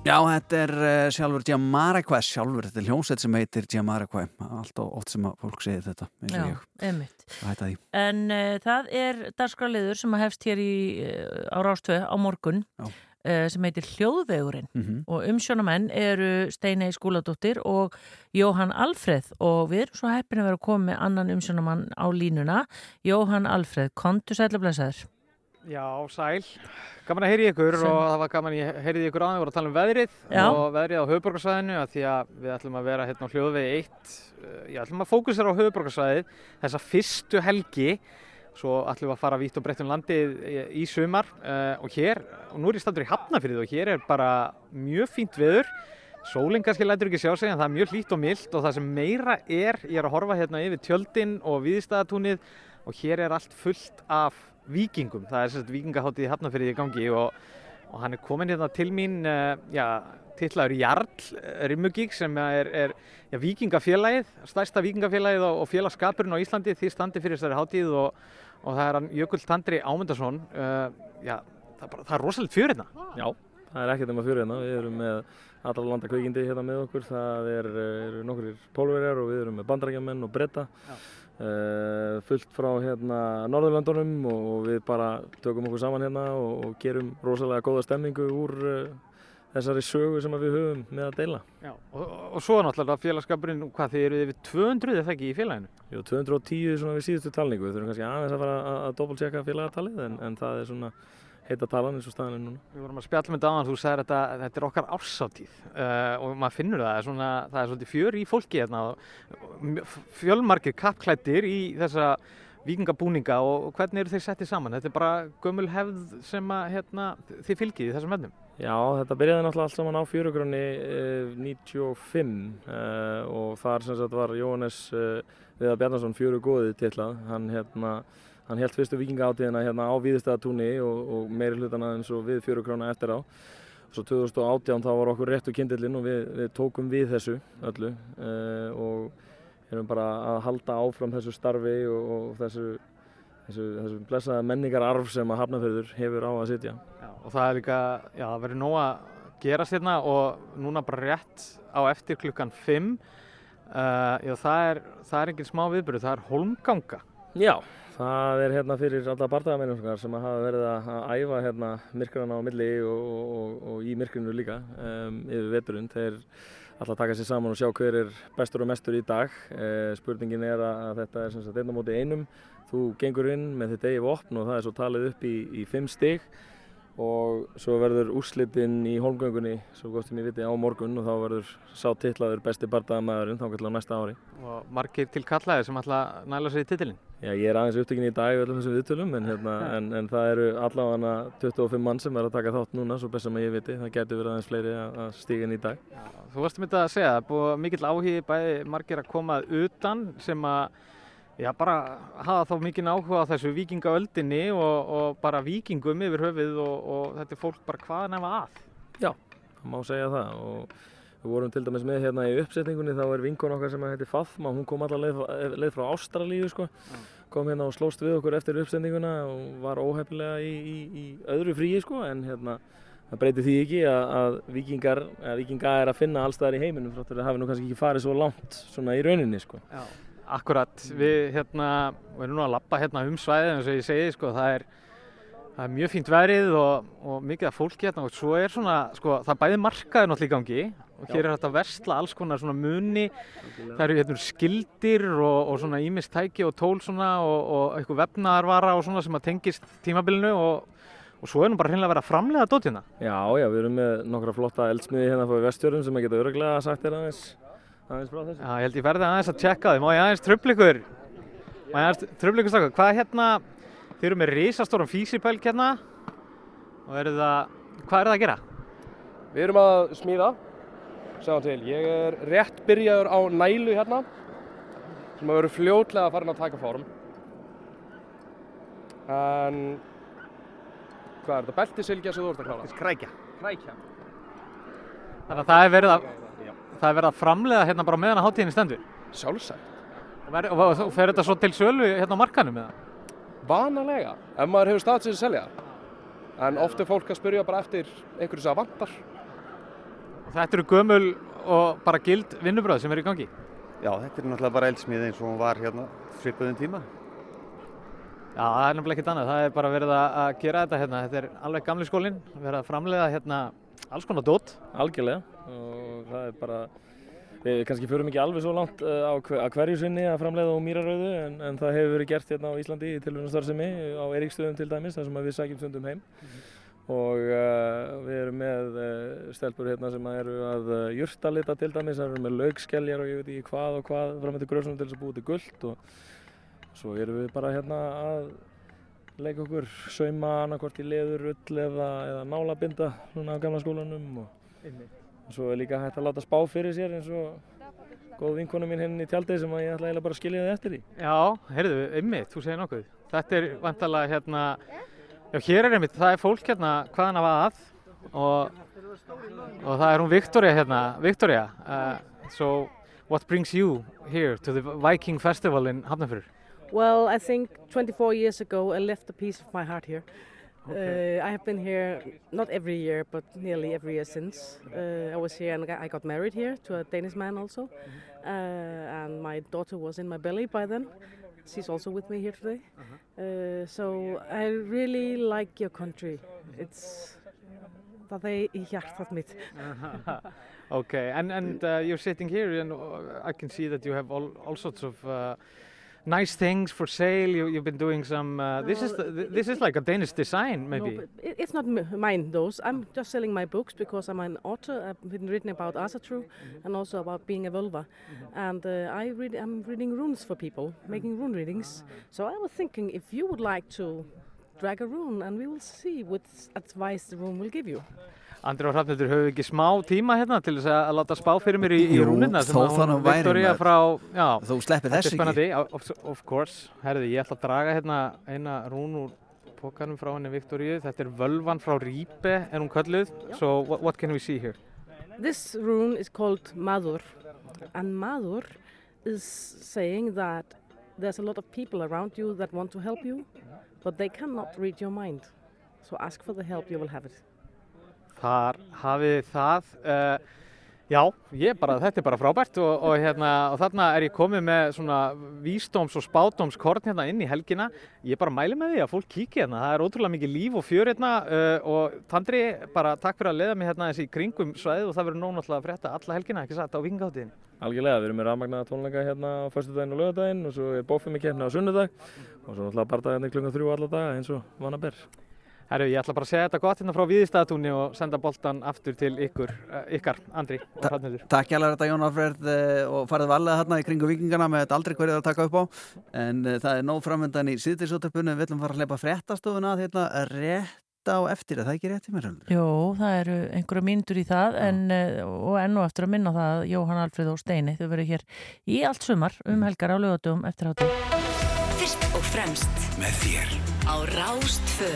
Já, þetta er uh, sjálfur Jamiroquai sjálfur, þetta er hljómsveit sem heitir Jamiroquai allt og oft sem að fólk segir þetta eins og Já, ég. einmitt. Hætta því. En uh, það er dagskráliður sem að hefst hér í, uh, á Rástvö á morgun uh, sem heitir Hljóðvegurinn. Mhm. og umsjónamenn eru Steinei Skúladóttir og Jóhann Alfreð. Og við erum svo heppin að vera að koma með annan umsjónamann á línuna. Jóhann Alfreð, kontu sætla blessaður Já, sæl. Gaman að heyri ykkur Sæl. og það var gaman að ég heyriði ykkur aðeins voru að tala um veðrið Já. og veðrið á höfuborgarsvæðinu því að við ætlum að vera hérna á hljóðvegi 1. Ég ætlum að fókusera á höfuborgarsvæðið þessa fyrstu helgi svo ætlum við að fara vítt og breytt um landið í- í sumar uh, og hér, og nú er ég standur í Hafnafyrði og hér er bara mjög fínt veður Sólinn kannski lætur ekki sjá sig en það er mjög hlýtt og mild og það sem meira er, ég er að horfa hérna yfir tjöldin og viðstæðatúnið og hér er allt fullt af vikingum. Það er sérst vikingaháttið í Hafnarfyrði í gangi og, og hann er komin hérna til mín, uh, já, tillaður Jarl Rimmugík sem er, er já, vikingafélagið, stærsta vikingafélagið og, og félagskapurinn á Íslandi því standi fyrir þessari hátíð og, og það er hann Jökull Tandri Ámundarsson. Uh, já, það er, bara, það er rosalega fjör hérna. Já, það er ekkert um að fyrir hérna. Við erum með allra landa kveikindi hérna með okkur. Það er, eru nokkur pólverjar og við erum með bandarækjamenn og bretta. Uh, fullt frá hérna Norðurlandunum og við bara tökum okkur saman hérna og, og gerum rosalega góða stemningu úr uh, þessari sögu sem við höfum með að deila. Já, og, og, svo náttúrulega félagskapurinn, hvað þið eru yfir 200 eða ekki í félaginu? Jú, 210 svona við síðustu talningu. Við þurfum kannski aðeins að fara að, doppeltjekka félagatalið en, en það er svona heita talan eins og staðan er núna. Við vorum að spjalla með þetta áðan, þú sagðir þetta, þetta er okkar ársátíð uh, og maður finnur það, það svona, það er svolítið fjör í fólki hérna fjölmargir kappklættir í þessa vikingabúninga og hvernig eru þeir settið saman? Þetta er bara gömul hefð sem að, hérna, þið fylgið í þessum vennum. Já, þetta byrjaði náttúrulega allt saman á fjörugrunni eh, 95 eh, og þar sem sagt var Jóhannes eh, Viðar Bjarnason fjöru góðið titlað. Hann hérna Hann held fyrstu vikingaáttíðina hérna á Víðistæðatúni og, og meiri hlutana eins og við fjörukrána eftir á. Svo 2018 þá var okkur réttu kindillinn og við, við tókum við þessu öllu uh, og erum bara að halda áfram þessu starfi og, og þessu, þessu, þessu blessaða menningararf sem að Hafnarfjörður hefur á að sitja. Já, og það er líka, já, það verður nóg að gerast hérna og núna bara rétt á eftir klukkan 5. Uh, já, það er, það er engin smá viðbyrðu, það er holmganga. Já, það er hérna fyrir alla barndagamenningar sem hafa verið að æfa hérna myrkrana á milli og, og, og, í myrkrinu líka um, yfir veturinn. Þeir alltaf taka sér saman og sjá hver er bestur og mestur í dag. Uh, spurningin er að, þetta er sem sagt einn á móti einum. Þú gengur inn með þitt eigið vopn og það er svo talið upp í, í fimm stig og svo verður úrslitinn í holmgöngunni, svo gott sem ég viti, á morgun og þá verður sá titlaður besti barndagamaðurinn þá á næsta ári. Og margir til kallaðir sem ætla að næla sér í titilinn. Já, ég er aðeins upptökin í dag öllum þessum viðtölum en, hérna, en, en það eru allavega 25 mann sem er að taka þátt núna, svo best sem ég viti. Það getur verið aðeins fleiri að, að stíga inn í dag. Já, þú varst myndið að segja, það er búið mikill áhugi bæði margir að koma utan sem að Já, bara hafa þá mikinn áhuga á þessu vikingaöldinni og, og bara vikingum yfir höfuð og, og þetta er fólk bara hvaðan efa að. Já, það má segja það og við vorum til dæmis með hérna í uppsetningunni þá er vinkon okkar sem heitir Fathma, hún kom allar leið, leið frá Ástralíu sko, kom hérna og slóst við okkur eftir uppsetninguna og var óhefnilega í, í, í öðru fríi sko en hérna það breytir því ekki að, að vikingar, að vikinga er að finna allstaðar í heiminum þáttur að hafi nú kannski ekki farið svo langt svona í rauninni sko. Já. Akkurat, við hérna, við erum nú að lappa hérna um svæðið eins og ég segi, sko, það er, það er mjög fínt verið og, og mikið af fólki hérna og svo er svona, sko, það bæði markaði náttúrulega í gangi og hér er hægt að versla alls konar svona muni, það eru hérna skildir og, og svona ímistæki og tól svona og, og eitthvað vefnaðarvara og svona sem að tengist tímabilinu og, og svo er nú bara hreinlega að vera framlega dótina. Já, já, við erum með nokkra flotta eldsmiði hérna fyrir vestjörðum sem að geta öruglega sagt þér aðeins aðeins frá þessu. Já, ég held ég verði aðeins að tjekka þið. Má ég aðeins tröfla ykkur? Má ég aðeins tröfla ykkur stakka? Hvað er hérna, þið eru með risastóran físipelg hérna og eru það, hvað er það að gera? Við erum að smíða, sjáum til. Ég er rétt byrjaður á nælu hérna sem að vera fljótlega farin að taka form. En hvað er þetta? Beltisilgja sem þú ert að klára? Krækja. Krækja. Þannig að það er verið að, það er verið að framlega hérna bara meðan að hátíðinni stendur? Sjálfsagt. Og, ver, og, og fer þetta svo til sölu hérna á markanum eða? Vanalega, ef maður hefur stað til að selja. En oft er fólk að spyrja bara eftir einhverju sem það vantar. Þetta eru gömul og bara gild vinnubröð sem eru í gangi. Já, þetta er náttúrulega bara eldsmið eins og hún var hérna svipuðum tíma. Já, það er nefnilega ekkert annað. Það er bara verið að að gera þetta hérna. Þetta er alveg gamli skólinn, verið að framleiða hérna alls konar dót. Algjörlega og það er bara, við kannski förum ekki alveg svo langt uh, á, hver, á hverju sinni að framleiða á mýrarauðu en, en það hefur verið gert hérna á Íslandi í tilvunastarðsemi á Eiríkstöðum til dæmis þar sem við sækjum stundum heim. Og uh, við erum með uh, stelpur hérna sem eru að uh, jurtalita til dæmis, það eru með laugskeljar og ég veit ekki hvað og hvað fram eftir grösunum til þess að búið til guld og svo erum við bara hérna að leika okkur sauma annarkvort í leður, ull eða, eða nálabinda svona á gamla skólanum og, og svo er líka hægt að láta spá fyrir sér eins og góð vinkonu mín henni í tjaldið sem að ég ætla bara að skilja þið eftir í. Já, heyrðu, einmitt, þú segir nokkuð. Þetta er vantalega hérna, já hér er einmitt, það er fólk hérna hvaðan af að og, og það er hún Victoria hérna, Victoria, uh, so what brings you here to the Viking Festival in Hafnarfjörður? Well, I think 24 years ago I left a piece of my heart here. Uh, I have been here not every year, but nearly every year since. Uh, I was here and I got married here to a Danish man also. Uh, and my daughter was in my belly by then. She's also with me here today. Uh, so I really like your country. It's það er í hjartat mitt. Okay, and, and uh, you're sitting here and uh, I can see that you have all, all sorts of uh, nice things for sale. You, you've been doing some, uh, this, is the, this is like a Danish design maybe. No, but it- it's not m- mine, those. I'm just selling my books because I'm an author. I've been written about Asatru and also about being a vulva. And uh, I read, I'm reading runes for people, making rune readings. So I was thinking if you would like to drag a rune and we will see what advice the rune will give you. Andri og Hrafnildur, höfum við ekki smá tíma hérna til þess að láta spá fyrir mér í, í rúnina væri, Victoria maður. frá, já, Þú sleppir er ekki. spennandi, of, of course, herði, ég ætla að draga hérna eina rún úr pókanum frá henni Viktoríu, þetta er völvan frá Rípe, er hún kölluð, so what, what can we see here? This rune is called Madur, and Madur is saying that there's a lot of people around you that want to help you, but they cannot read your mind. So ask for the help, you will have it. Þar hafið það, uh, já, ég bara, þetta er bara frábært og, og, hérna, og þarna er ég komið með svona vísdóms og spádómskorn hérna inn í helgina. Ég bara mæli með því að fólk kíkja hérna, það er ótrúlega mikið líf og fjör hérna uh, og Tandri, bara takk fyrir að leiða mig hérna þessi kringum svæðið og það verður nóg náttúrulega að frétta alla helgina, ekki satt, á vikingáttiðin. Algjörlega, við erum með rafmagnaða tónleika hérna á föstudaginn og lögadaginn og svo er bófið með keppni á sunnudag og svo náttúrulega barndaginn klukkan þrjú alla daga eins og vana ber. Herru, ég ætla bara að segja þetta gott hérna frá Víðistæðatúni og senda boltan aftur til ykkur, uh, ykkar, Andri og Hrafnildur. Takk hjá þetta Jón Alfred eh, og farið valega þarna í kringu vikingana með þetta aldrei hverju að taka upp á en eh, það er nóg framöndan í síðdeisúttarpunum við ætlum fara að hleypa fréttastofuna að hérna rétt á eftir, er það ekki rétt í mér? Jó, það eru einhverja mínútur í það en, eh, og enn og eftir að minna það að Jóhann Alfreð og Steini þau verður hér í allt sumar um helgar á lögatum eftir hátu. Fyrst og fremst Með þér á Rástfö.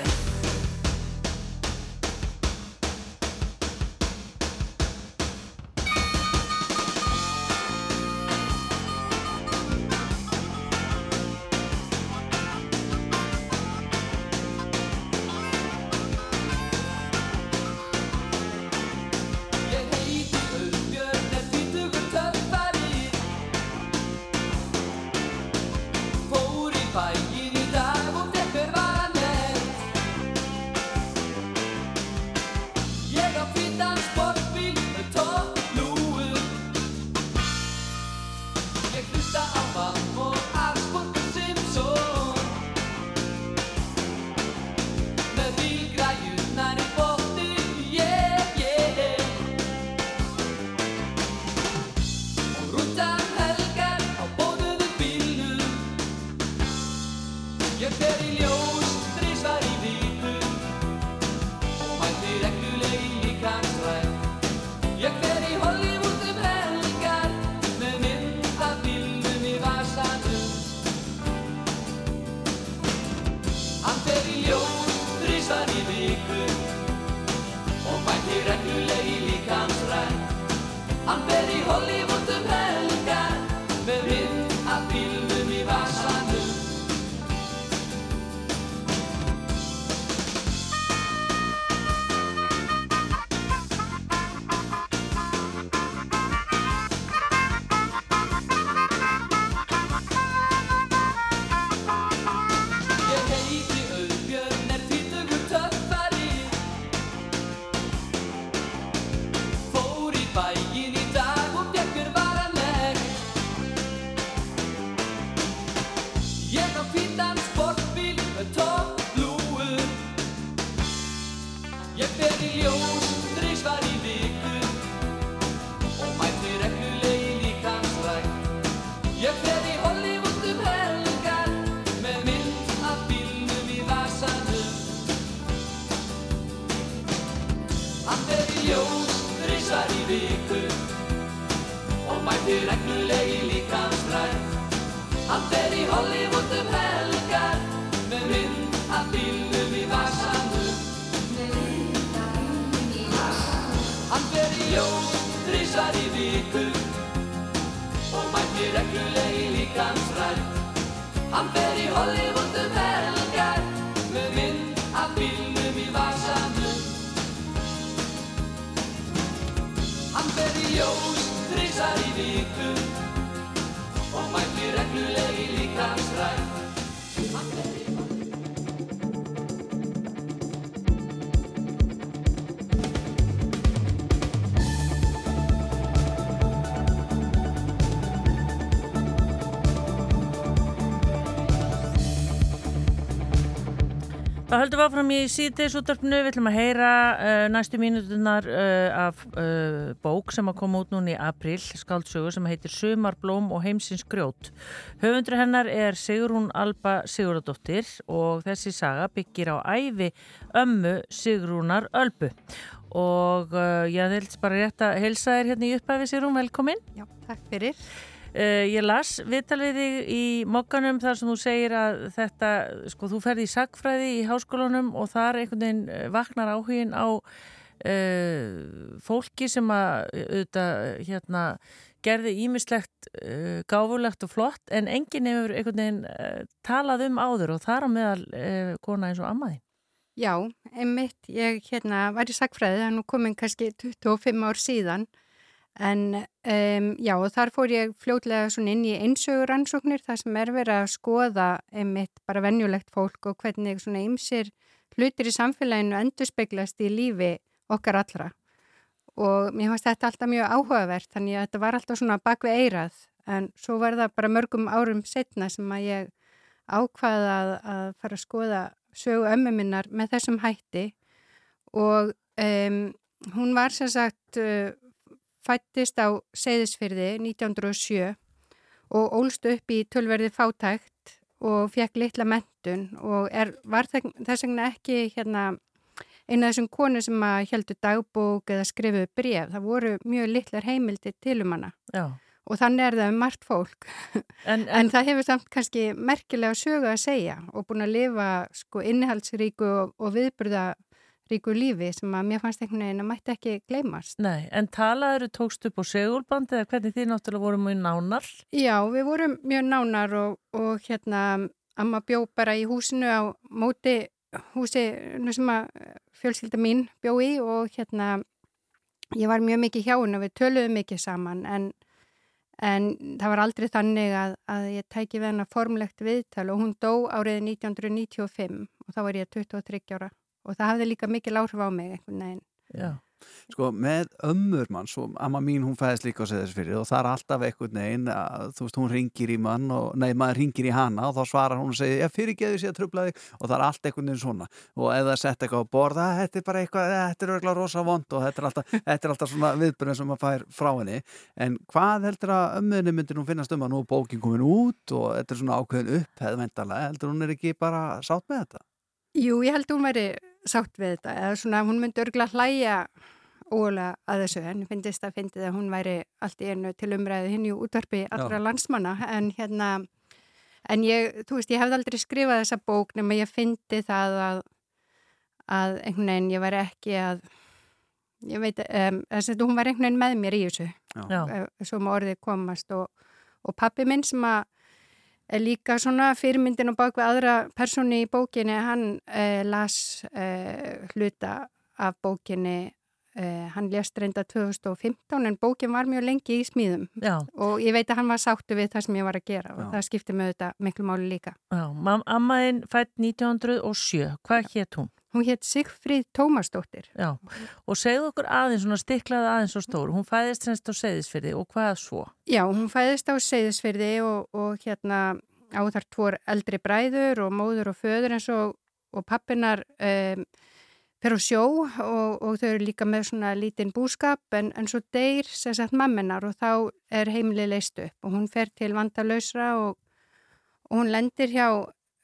Mætti regluleg í líkansrætt. Hann fer í Hollywood Það höldum við áfram í síðdeis útdarpinu, við ætlum að heyra uh, næstu mínutunar uh, af uh, bók sem að koma út núna í april, skáldsögu sem heitir Sumarblóm og heimsins grjót. Höfundur hennar er Sigrún Alba Sigurðardóttir og þessi saga byggir á æfi ömmu Sigrúnar Ölbu. Og ég held bara rétt að helsa þér hérna í upphæfi Sigrún, velkomin. Já, takk fyrir. Uh, ég las viðtal við þig í mokkanum þar sem þú segir að þetta, sko, þú ferði í sagfræði í háskólanum og þar einhvern veginn eh, vaknar áhugin á uh, fólki sem að auðvitað, hérna, gerði ímislegt uh, gáfulegt og flott en enginn hefur einhvern veginn talað um áður og þar á meðal kona eins og ammaði. Já, einmitt, ég hérna var í sagfræði, það er nú komin kannski 25 ár síðan En um, já, þar fór ég fljótlega inn í einsögur rannsóknir þar sem er verið að skoða einmitt bara venjulegt fólk og hvernig svona ymsir hlutir í samfélaginu endur speglast í lífi okkar allra. Og mér fannst þetta alltaf mjög áhugavert, þannig að þetta var alltaf svona bakvið eirað. En svo var það bara mörgum árum setna sem að ég ákvaða að, að fara að skoða sögu ömmu minnar með þessum hætti og um, hún var sem sagt... Fættist á Seyðisfyrði 1907 og ólst upp í tölverði fátækt og fekk litla mentun og er, var þess vegna ekki hérna, eina þessum konu sem heldur dagbók eða skrifuðu bref. Það voru mjög litlar heimildi til um hana Já. og þannig er það um margt fólk. En, en, en það hefur samt kannski merkilega sögu að segja og búin að lifa sko, innihaldsríku og, og viðburða ríku lífi sem að mér fannst einhvern veginn að mætti ekki gleymast. Nei, en talaður tókst upp á segulband eða hvernig þið náttúrulega vorum mjög nánar? Já, við vorum mjög nánar og, og hérna amma bjó bara í húsinu á móti húsi sem að fjölskylda mín bjó í og hérna ég var mjög mikið hjá henn og við töluðum mikið saman en, en það var aldrei þannig að, að ég tæki við henn að formlegt viðtal og hún dó árið 1995 og þá var ég 23 ára og það hafði líka mikil áhrif á mig einhvern veginn. Já. Sko með ömmur mann, svo amma mín hún fæðist líka á segðisfyrir og það er alltaf einhvern veginn að þú veist hún ringir í mann og nei maður ringir í hana og þá svarar hún og segir ég fyrir geðu sér að tröfla þig. Og það er allt einhvern veginn svona. Og það sett eitthvað á borða þetta er bara eitthvað, þetta er örgulega rosa vond og þetta er alltaf, þetta er alltaf svona viðbyrðin sem maður fær frá henni. En hvað heldur að ömmuðinni myndir hún finnast um að nú bókin komin út og þetta er svona ákveðin upphefð sátt við þetta eða svona hún myndi örgulega hlæja ólega að þessu en finnist að fyndið að hún væri allt í einu til umræðu hinn í útvarpi allra Já. landsmanna en hérna en ég, þú veist, ég hefði aldrei skrifað þessa bók nema ég fyndi það að að einhvern veginn ég væri ekki að ég veit, um, þess að hún var einhvern veginn með mér í þessu svo maður orðið komast og, og pappi minn sem að líka svona fyrirmyndin og bak við aðra persóni í bókinni, hann eh, las eh, hluta af bókinni, eh, hann lést reynda 2015 en bókin var mjög lengi í smíðum Já. og ég veit að hann var sáttu við það sem ég var að gera og Já. það skipti með þetta miklu máli líka. Já, Ammaðinn fætt 1907, hvað hétt hún? Hún hétt Sigfríð Tómasdóttir. Já, og segðu okkur aðeins, svona stiklaði aðeins og stóru. Hún fæðist semst á Seyðisfyrði og hvað svo? Já, hún fæðist á Seyðisfyrði og, og hérna á þar tvour eldri bræður og móður og föður eins og, og pappinar um, fer á sjó og, og þau eru líka með svona lítinn búskap en, en svo deyr sér sett mamminar og þá er heimli leist upp og hún fer til vandalösra og, og hún lendir hjá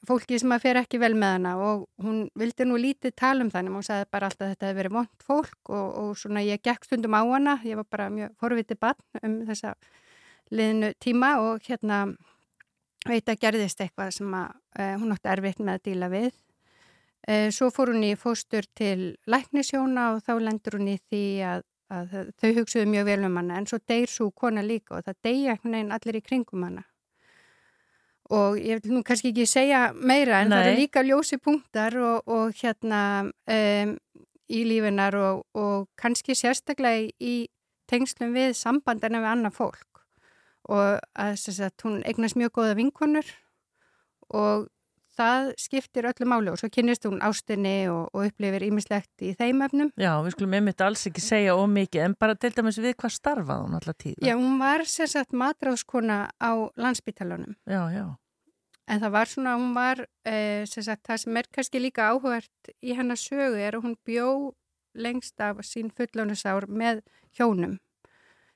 fólki sem að fer ekki vel með hana og hún vildi nú lítið tala um þannig og hún sagði bara alltaf að þetta hefði verið vond fólk og, og svona ég gekk stundum á hana ég var bara mjög forvitið bann um þessa liðinu tíma og hérna veit að gerðist eitthvað sem að uh, hún átti erfitt með að díla við. Uh, svo fór hún í fóstur til læknisjóna og þá lendur hún í því að, að þau hugsuðu mjög vel um hana en svo deyr svo kona líka og það deyja einhvern veginn allir í kringum hana. Og ég vil nú kannski ekki segja meira en Nei. það eru líka ljósi punktar og, og hérna um, í lífinar og, og kannski sérstaklega í- tengslum við sambandana við annað fólk og að að hún eignast mjög góða vinkonur og það skiptir öllu máli og svo kynnist hún ástinni og, og upplifir ímislegt í þeim efnum. Já, við skulum einmitt alls ekki segja ómikið en bara til dæmis við hvað starfaði hún alltaf tíð. Já, hún var sem sagt matráðskona á landsbítalunum. Já, já. En það var svona, hún var, eh, sem sagt, það sem er kannski líka áhugart í hennar sögu er að hún bjó lengst af sín fullónusár með hjónum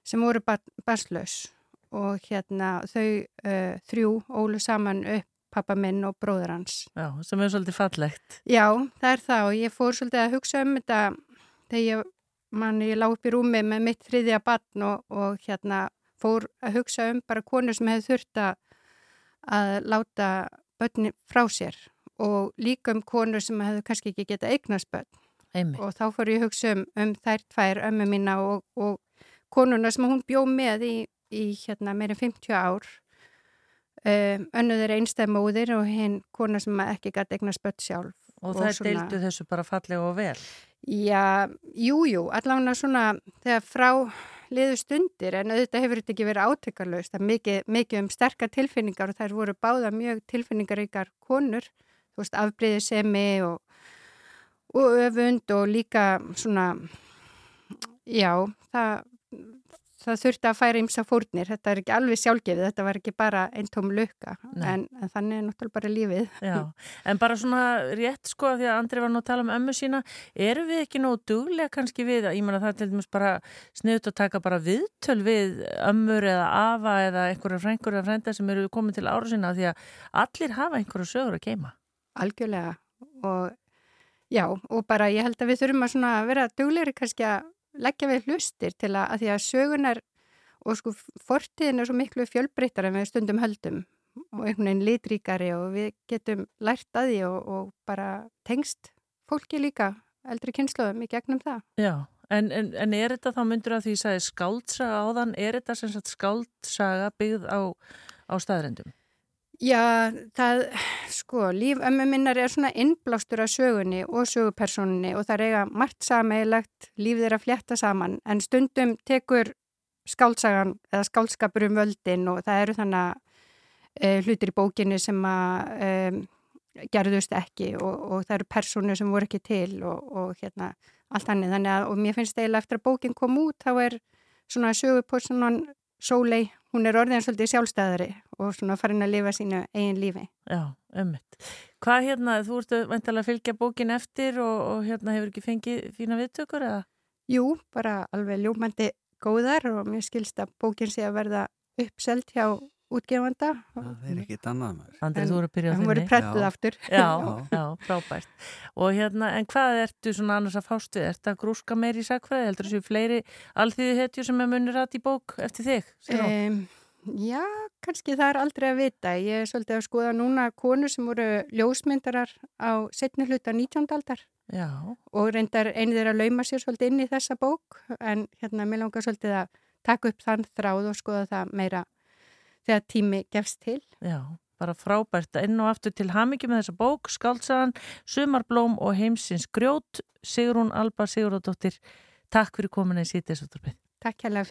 sem voru barslaus og hérna þau uh, þrjú ólu saman upp pappa minn og bróður hans. Já, sem er svolítið fallegt. Já, það er það og ég fór svolítið að hugsa um þetta þegar ég, man, ég lá upp í rúmi með mitt þriðja barn og, og hérna fór að hugsa um bara konur sem hefði þurft að láta börni frá sér og líka um konur sem hefðu kannski ekki geta eignast börn. Einmitt. Og þá fór ég að hugsa um, um þær tvær ömmu mína og, og konuna sem hún bjó með í, í hérna meirinn 50 ár. Um, önnuð er einstæðmóðir og hinn kona sem ekki gæti eignast börn sjálf. Og það deildu þessu bara fallega og vel. Já, jú, jú, allavega svona þegar frá liðu stundir en auðvitað hefur þetta ekki verið átökarlaust. Það er mikið, mikið um sterkar tilfinningar og þær voru báða mjög tilfinningaríkar konur, þú veist, afbreyðisemi og, og öfund og líka svona, já, það, það þurfti að færa ymsa fórnir. Þetta er ekki alveg sjálfgefið, þetta var ekki bara einn tóm lukka, en, en þannig er náttúrulega bara lífið. Já, en bara svona rétt sko því að Andri var nú að tala um ömmu sína eru við ekki nógu duglega kannski við ég meina það er til dæmis bara sniðut að taka bara viðtöl við ömmur eða afa eða einhverja frængur eða frænda sem eru komin til ára sína því að allir hafa einhverju sögur að keima Algjörlega og já og bara ég held að við þurfum að vera duglegri kannski að leggja við hlustir til að, að því að sögunar og sko fortíðin er svo miklu fjölbreyttar en við stundum höldum og einhvern veginn litríkari og við getum lært að því og, og bara tengst fólki líka eldri kynnslóðum í gegnum það. Já, en, en, en er þetta þá myndur að því að sagði skáldsaga áðan, er þetta sem sagt skáldsaga byggð á, á staðrendum? Já, það, sko, líf ömmu minnar er svona innblástur af sögunni og sögupersonunni og það eiga margt sameigilegt, lífið er að flétta saman en stundum tekur skálsagan eða skálskapur um völdin og það eru þannig uh, hlutir í bókinni sem að um, gerðust ekki og, og það eru persónu sem voru ekki til og, og hérna allt hannig þannig að og mér finnst eiginlega eftir að bókin kom út þá er svona sögupersonan Sólei, hún er orðin svolítið sjálfstæðari og svona farin að lifa sínu eigin lífi. Já, ömmit. Hvað hérna, þú ert veintalega að fylgja bókin eftir og, og hérna hefur ekki fengið fína viðtökur eða? Jú, bara alveg ljómandi góðar og mér skilst að bókin sé að verða uppselt hjá útgefanda. Það er ekki annað maður. Andrið, þú voru að byrja á Hún þinni. voru prettuð aftur. Já, já, frábært. Og hérna, en hvað ertu svona annars að fást við? Ertu að grúska meir í sagfræði? Heldur þessu fleiri alþýðu hetju sem er munir að í bók eftir þig? Um, já, kannski það er aldrei að vita. Ég er svolítið að skoða núna konur sem voru ljósmyndarar á setni hluta 19. aldar. Já. Og reyndar einið er að lauma sér svolítið inn í þessa bók en hérna mér langar svolítið að taka upp þann þráð og skoða það meira þegar tími gefst til. Já, bara frábært enn og aftur til hamingi með þessa bók Skáltsagan, Sumarblóm og heimsins grjót Sigrún Alba Sigurðardóttir Takk fyrir komin að sýta þessu útvarpið. Takk hérlega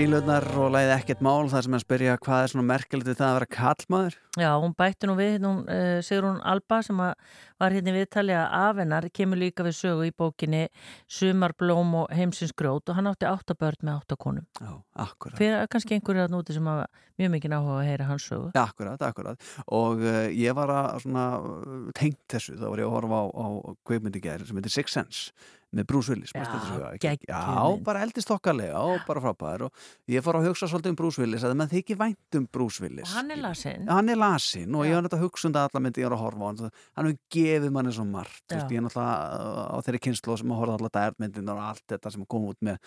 Grílurnar og læði ekkert mál þar sem hann spyrja hvað er svona merkilegt við það að vera kallmaður Já, hún bætti nú við, hún, uh, Sigrún Alba sem var hérna í viðtali að af hennar kemur líka við sögu í bókinni Sumarblóm og heimsins grót og hann átti áttabörn með áttakonum. Já, akkurat. Fyrir kannski einhverju að núti sem hafa mjög mikið áhuga að heyra hans sögu. Já, akkurat, akkurat. Og uh, ég var að svona uh, tengt þessu, þá var ég að horfa á, á gæri sem heitir Six Sense með Bruce Willis Já, geggjum Já, bara eldist okkarlega og bara frábæður og ég fór að hugsa svolítið um Bruce Willis að maður þykir vænt um Bruce Willis. Og hann er lasinn. Hann er lasinn og ég var náttúrulega að alla myndi ég er að horfa á hann hann hefur gefið manni svo margt Já. veist, ég er náttúrulega á þeirri kynslu sem að horfa alltaf dærmyndin og allt þetta sem kom út með,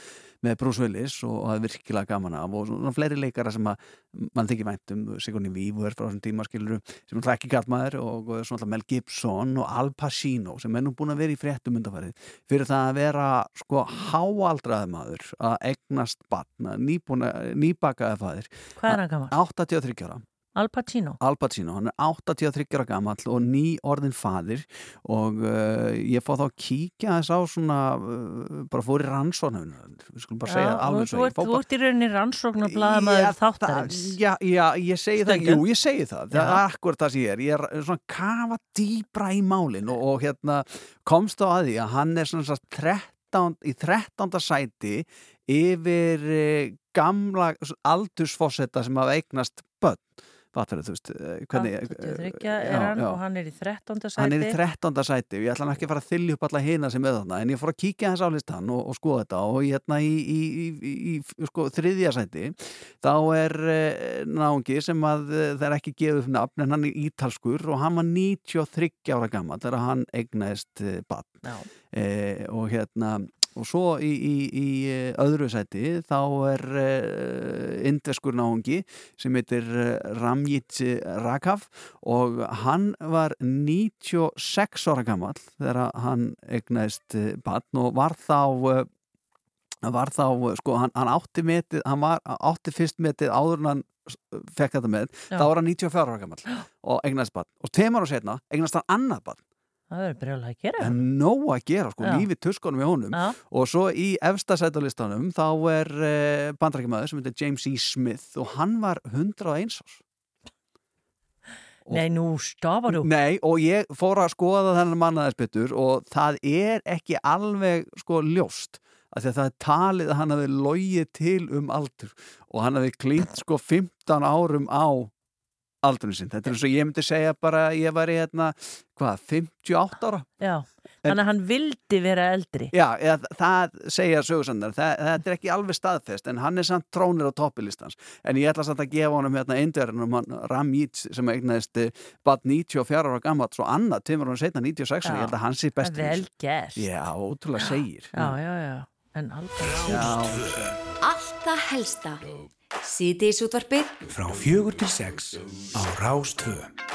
með Bruce Willis og, og það er virkilega gaman af og svona fleiri leikara sem að mann þykir vænt um Sigourney Weaver frá þessum tíma skiluru sem er ekki gallmaður og svona alltaf Mel Gibson og Al Pacino sem er nú búin að vera í fréttum undarfærið það að vera sko háaldraði maður að egnast batna, nýbakaði fæðir Hvað er hann gammal? 83 ára Al Pacino Al Pacino, hann er 83 ára gammal og ný orðin fadir og uh, ég fóð þá að kíkja þess á svona, uh, bara fór í rannsóknum við skulum bara segja alveg svo Þú bara... ert í rauninni rannsókn og blaðamaður þáttarins Já, já, ég segi það, Stundum. jú, ég segi það það er akkurat það sem ég er, ég er svona kafa dýbra í málin og, og hérna komst á að því að hann er svona svona 13, í 13. sæti yfir eh, gamla aldursfossetta sem hafa eignast börn Fattar, þú veist, eh, hvernig, 83 Já, er hann já. og hann er í 13. sæti Hann er í 13. sæti og ég ætla hann ekki að fara að þylja upp alla hina sem er þarna en ég fór að kíkja þess á listan og, og skoða þetta og hérna í, í, í, í, í sko, þriðja sæti þá er eh, náungi sem að eh, það er ekki gefið upp nafn en hann er ítalskur og hann var 93 ára gammal þegar hann eignaðist eh, barn Já. eh, og hérna og svo í, í, í eh, öðru sæti þá er uh, indveskur náungi sem heitir uh, Ramjit Rakav og hann var 96 ára gammal þegar hann egnaðist barn og var þá uh, var þá, sko, hann, hann átti metið, hann var, átti fyrst metið áður en hann fekk þetta með, Já. þá var hann 94 ára gammal og egnaðist barn. Og tveimur og setna egnast hann annað barn Það verður brjóðlega að gera en nóg að gera, sko, Já. lífið tuskonum í honum Já. og svo í efsta sætalistanum þá er uh, bandrækjumæður sem heitir James E. Smith og hann var 101 árs Nei, nú stafar þú Nei, og ég fór að skoða þennan mannaðis betur og það er ekki alveg sko ljóst af því að það er talið að hann hafi logið til um aldur og hann hafi klínt sko 15 árum á aldurinn sinn. Þetta er eins og ég myndi segja bara að ég var í hérna, hvað, 58 ára? Já, þannig að hann vildi vera eldri. Já, eða, það segja sögursandar, það, það er ekki alveg staðfest en hann er samt trónir á toppilistans en ég ætla samt að gefa honum hérna eindverðinum hann Ramít sem eignaðist eh, bad 94 ára gammal svo annað, tveimur hann setna 96 Já. ég held að hann sé best Vel gert. Já, ótrúlega segir. Já, já, já, en aldrei Já. Allt það helsta. Síðdeis útvarpið Frá fjögur til sex á Rástvö.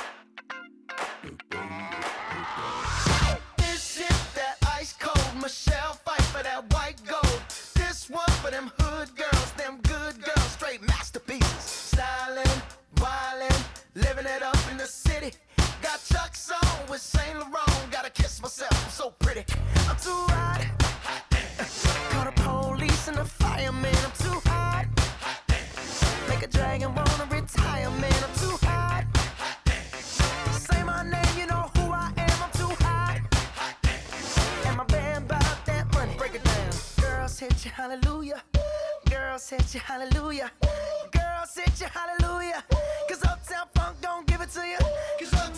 Hit you, hallelujah. Girls hit you, hallelujah. Girls hit you, hallelujah. Cause Uptown Funk don't give it to you. Cause Uptown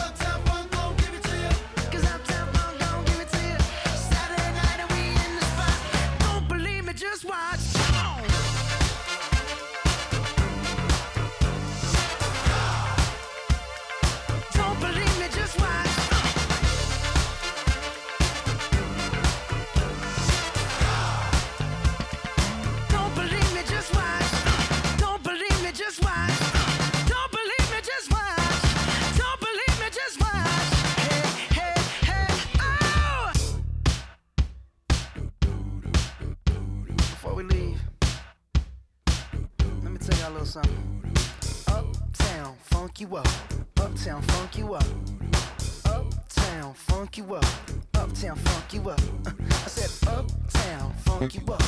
Me tell y'all a little something. Uptown, funk you up. Uptown, funk you up. Uptown, funk you up. Uptown, funk you up. I said, Uptown, funk you up.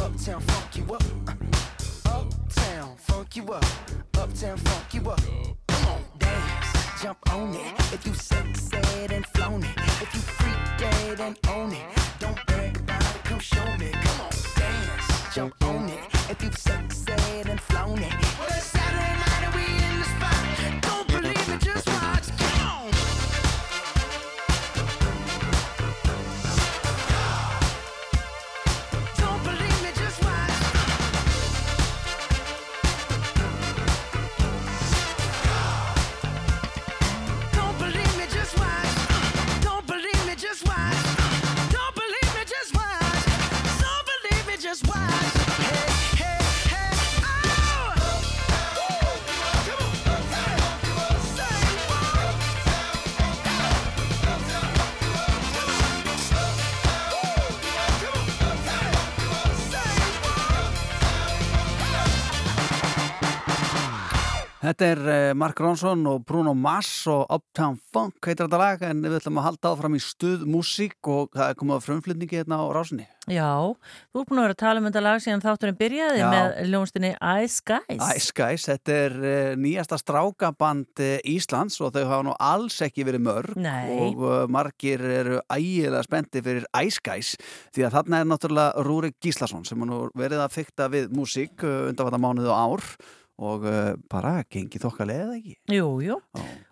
Uptown, funk you up. Uptown, funk you up. Uptown, funk you up. Come on, dance, jump on it. If you sexed and flown it, if you freaked dead and own it, don't brag about it. Come show me. Come on, dance, jump on it. If you've sexed and flown it, Þetta er eh, Mark Ronson og Bruno Mars og Uptown Funk heitir þetta lag en við ætlum að halda áfram í stuð músík og það er komið á frumflutningi hérna á rásinni. Já, þú er búin að vera að tala um þetta lag síðan þátturinn byrjaði Já. með ljónstinni Ice Guys. Ice Guys, þetta er uh, nýjasta strákaband uh, Íslands og þau hafa nú alls ekki verið mörg Nei. og margir eru ægilega spendi fyrir Ice Guys því að þarna er náttúrulega Rúrik Gíslason sem nú verið að fykta við músík uh, undanvata mánuð og ár og uh, bara gengið þokkalega eða ekki. Jú, jú.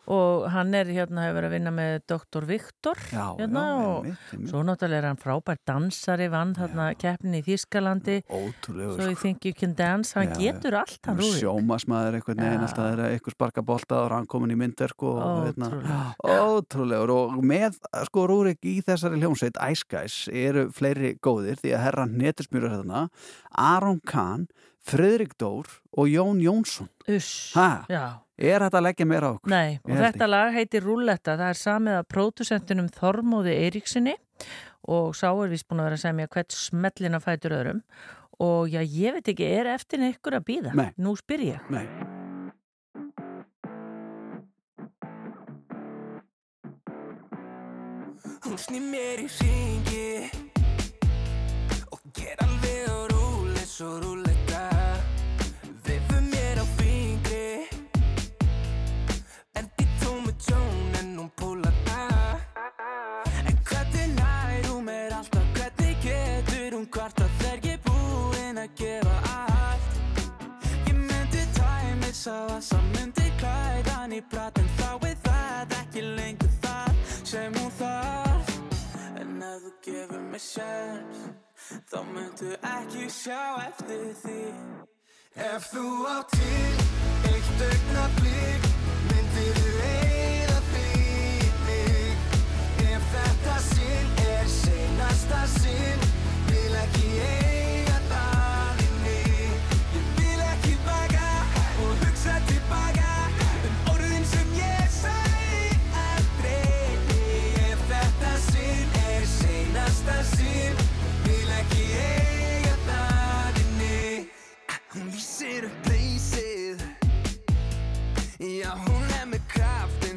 Og hann er hérna, hefur verið að vinna með Dr. Viktor Já, hérna já, og einmitt, einmitt. svo náttúrulega er hann frábær dansari, vann þarna keppnin í Þískalandi. Ótrúlegur, Svo ég sko. think you can dance, hann Já, getur allt, hann Rúrik. sjómasmaður veginn Já. alltaf er eitthvað sparka bolta og hann komin í myndverk og hérna, Ótrúlegur. ótrúlegur og með sko Rúrik í þessari hljómsveit Ice Guys eru fleiri góðir því að herra netursmjúra hérna Aron Kahn, Fredrik Dór og Jón Jónsson Uss, ha, já. er þetta að leggja meira á okkur? Nei, og þetta lag heitir Rúlletta, það er samið af pródusentinum Þormóði Eiríksinni og sá er vist búin að vera að semja hvert smellina fætur öðrum og já, ég veit ekki, er eftir ykkur að býða? Nei. Nú spyr ég. Nei. Hún snýr mér í ringi Þá myndu ekki sjá eftir því? Ef þú átt til eitt augna blik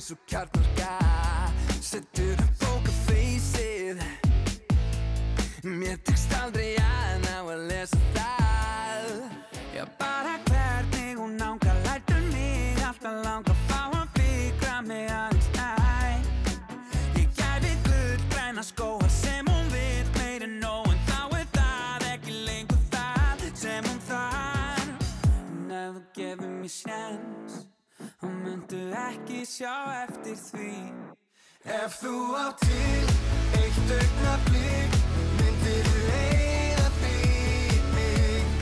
eins og kjarnarka Settur bóka feysið Mér tekst aldrei að ná að lesa það. Já, bara hvernig hún ánga lætur mig Alltaf langa að fá að fikra mig aðeins næ Ég gæti gull græna skóa sem hún vil meira nóg En þá er það ekki lengur það sem hún þarf. En ef þú gefur mér sjæn ekki sjá eftir því. Ef þú á til eitt augnablík myndir þú eigða fyrir mig.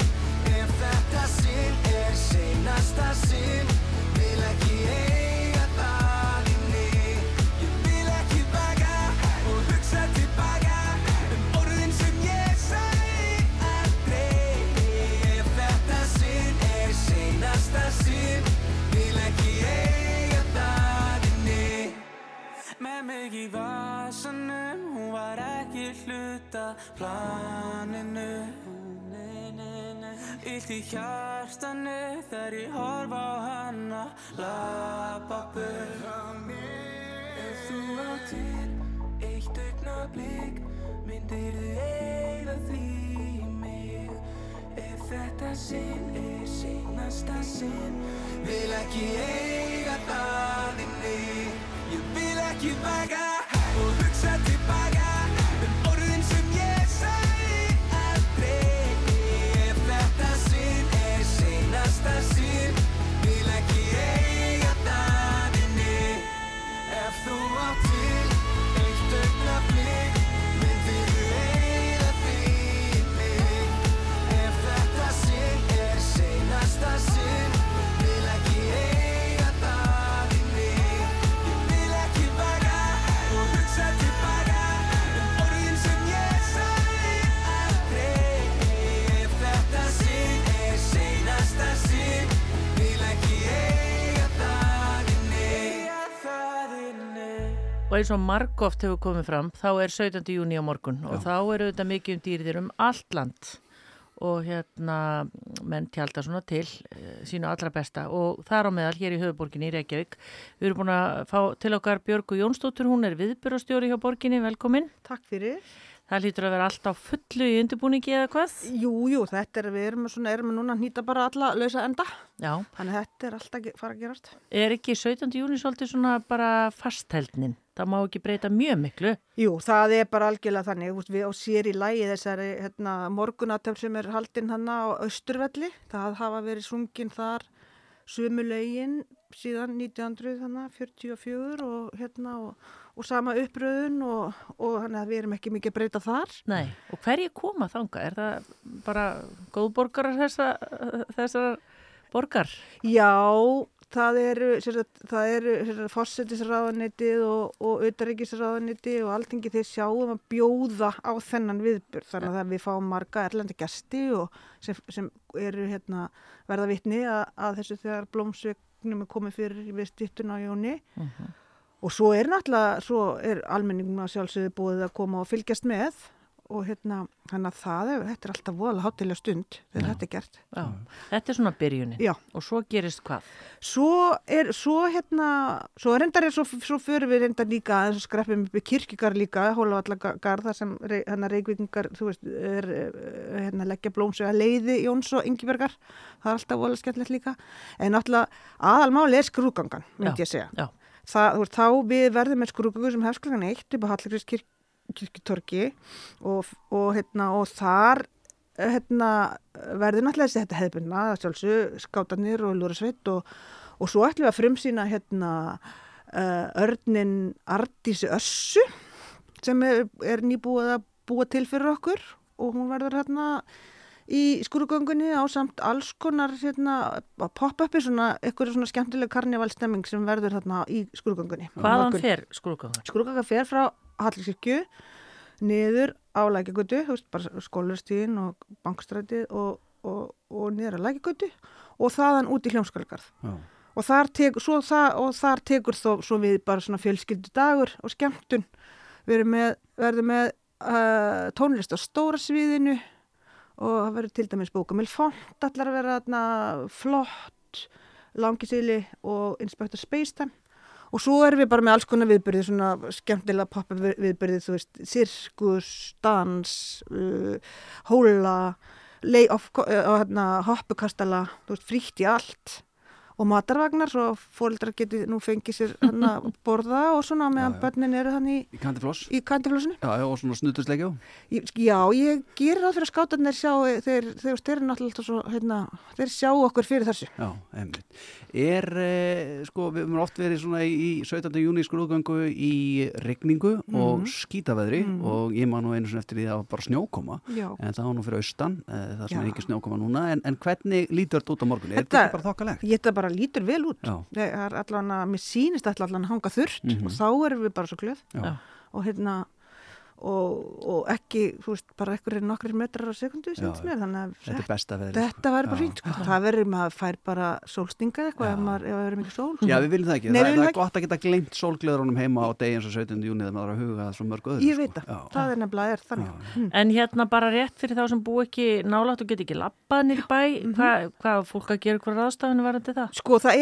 Ef þetta sinn er seinasta sinn mig í vasanum, hún var ekki hluta planinu. Illt í hjartanu þegar ég horfa á hana Lappa burt. Ef þú á til eitt augnablík Myndir þú eigða því mig. Ef þetta sinn er seinasta sinn Vil ekki eiga það Ég vil ekki vega og hugsa tilbaka Og eins og margóft hefur komið fram, þá er 17. júni á morgun og þá eru þetta mikið um dýrðir um allt land og hérna menn tjálta svona til uh, sínu allra besta og þar á meðal hér í höfuborginni í Reykjavík. Við erum búin að fá til okkar Björgu Jónsdóttur, hún er viðbyrjastjóri hjá borginni, velkomin. Takk fyrir. Það lítur að vera alltaf fullu í undirbúningi eða hvað? Jú, jú, þetta er, við erum svona, erum núna að nýta bara alla lausa enda. Já. Þannig þetta er alltaf fara að gerast. Er ekki 17. júni svolítið svona bara fastheldnin? Það má ekki breyta mjög miklu. Jú, það er bara algjörlega þannig, þú veist, við á sér í lægi þessari hérna, morgunatöf sem er haldinn hann á Östurvelli. Það hafa verið sungin þar sömu lögin síðan 1944 og, hérna, og, og sama uppröðun og, og þannig að við erum ekki mikið að breyta þar. Nei, og hverju koma þanga? Er það bara góðborgarar þessa, þessar borgar? Já, það eru, það eru fórsetisráðanitið og, og auðaríkisráðanitið og alltingi þeir sjáum að bjóða á þennan viðbjörn þannig að við fáum marga erlenda gæsti sem, sem eru hérna, verða vitni að, að þessu þegar blómsvegnum er komið fyrir við stýttun á jóni og svo er náttúrulega, svo er almenningum að sjálfsögðu búið að koma og fylgjast með og hérna, að það er, þetta er alltaf voðalega hátilega stund þegar þetta er gert. Já, þetta er svona byrjunin. Já. Og svo gerist hvað? Svo er, svo hérna, svo reyndar er, svo, svo fyrir við reyndar líka að skreppum upp í kirkjugar líka, Hólavallagar, þar sem hérna reykvíkingar, þú veist, er eh, hérna leggja blómsvega leiði Jóns og Ingibergar, það er alltaf voðalega skemmtilegt líka, en náttúrulega aðalmáli er skrúgangan, myndi Já, ég segja. já. Það, veist, þá við verðum með skrúgangu sem hefst klokkan eitt upp á Hallgríms kirk, kirkjutorki og, og, hérna, og þar eh, hérna, verður náttúrulega þessi þetta hefðbundna, sjálfsög, skátanir og lúrasveit og, og svo ætlum við að frumsýna hérna uh, örnin Ardísi Össu sem er, er nýbúið að búa til fyrir okkur og hún verður hérna í skurugöngunni á samt alls konar hérna, pop-upi, svona eitthvað svona skemmtileg karnivalstemming sem verður hérna í skurugöngunni. Hvaðan fer skrúgangan? Skrúgangan fer frá Hallirkirkju niður á veist, bara skólarstíðin og bankstrætið og, og, og niður á Lækjagötu og þaðan út í hljómskólagarð. Já. Og þar, tek, svo, það, og þar tekur þó svo við bara svona fjölskyldu dagur og skemmtun. Við erum með, verðum með uh, tónlist á stóra sviðinu og það verður til dæmis bókamil font allar að vera þarna flott, langisili og Inspector Spacetime. Og svo erum við bara með alls konar viðbyrði svona skemmtilega poppa viðbyrði þú veist, sirkus, dans uh, hóla lay of, uh, hérna, hoppukastala þú veist, frítt í allt og matarvagnar svo fóreldrar geti nú fengið sér hann að borða og svona meðan börnin eru hann í, Í kandifloss? í kandiflossinu. Já, já, og svona snutusleikjó. Já, ég gerir ráð fyrir að skátarnir sjá, þeir, þeir, þeir svo, hérna, þeir sjá okkur fyrir þessu. Já, einmitt. Er, eh, sko, við höfum oft verið svona í 17. júni skrúðgöngu í regningu og Mhm. skítaveðri Mhm. og ég man nú einu svona eftir því að það var bara snjókoma Já. en það var nú fyrir austan, eh, það sem Já. er ekki snjókoma núna en, en hvernig lítur þetta út á morgun? Er þetta ekki bara þokkalegt? Bara lítur vel út. Allan að, mér sýnist allan að hanga þurrt Mhm. og þá erum við bara svo glöð. Og hérna, og, og ekki, þú veist, bara ekkur er nokkrir metrar á sekundu, Já, sem mér, þannig að Þetta er. Þetta væri bara Já. fínt, sko. Það verður maður fær bara sólstinga eitthvað ef maður, ef það verður mikið sól. Já, við viljum það ekki. Nei, það, það er gott að geta gleymt sólgleðurunum heima á degi eins og 17. júni þegar maður er að huga að svo mörg öðru. Ég sko. veit það, það er nefnilega er þannig. Mm. En hérna bara rétt fyrir þá sem bú ekki nálægt og get ekki lappað nýr bæ, Mhm. hvað, á fólk að gera hvað ráðstafinu varandi það? Sko, það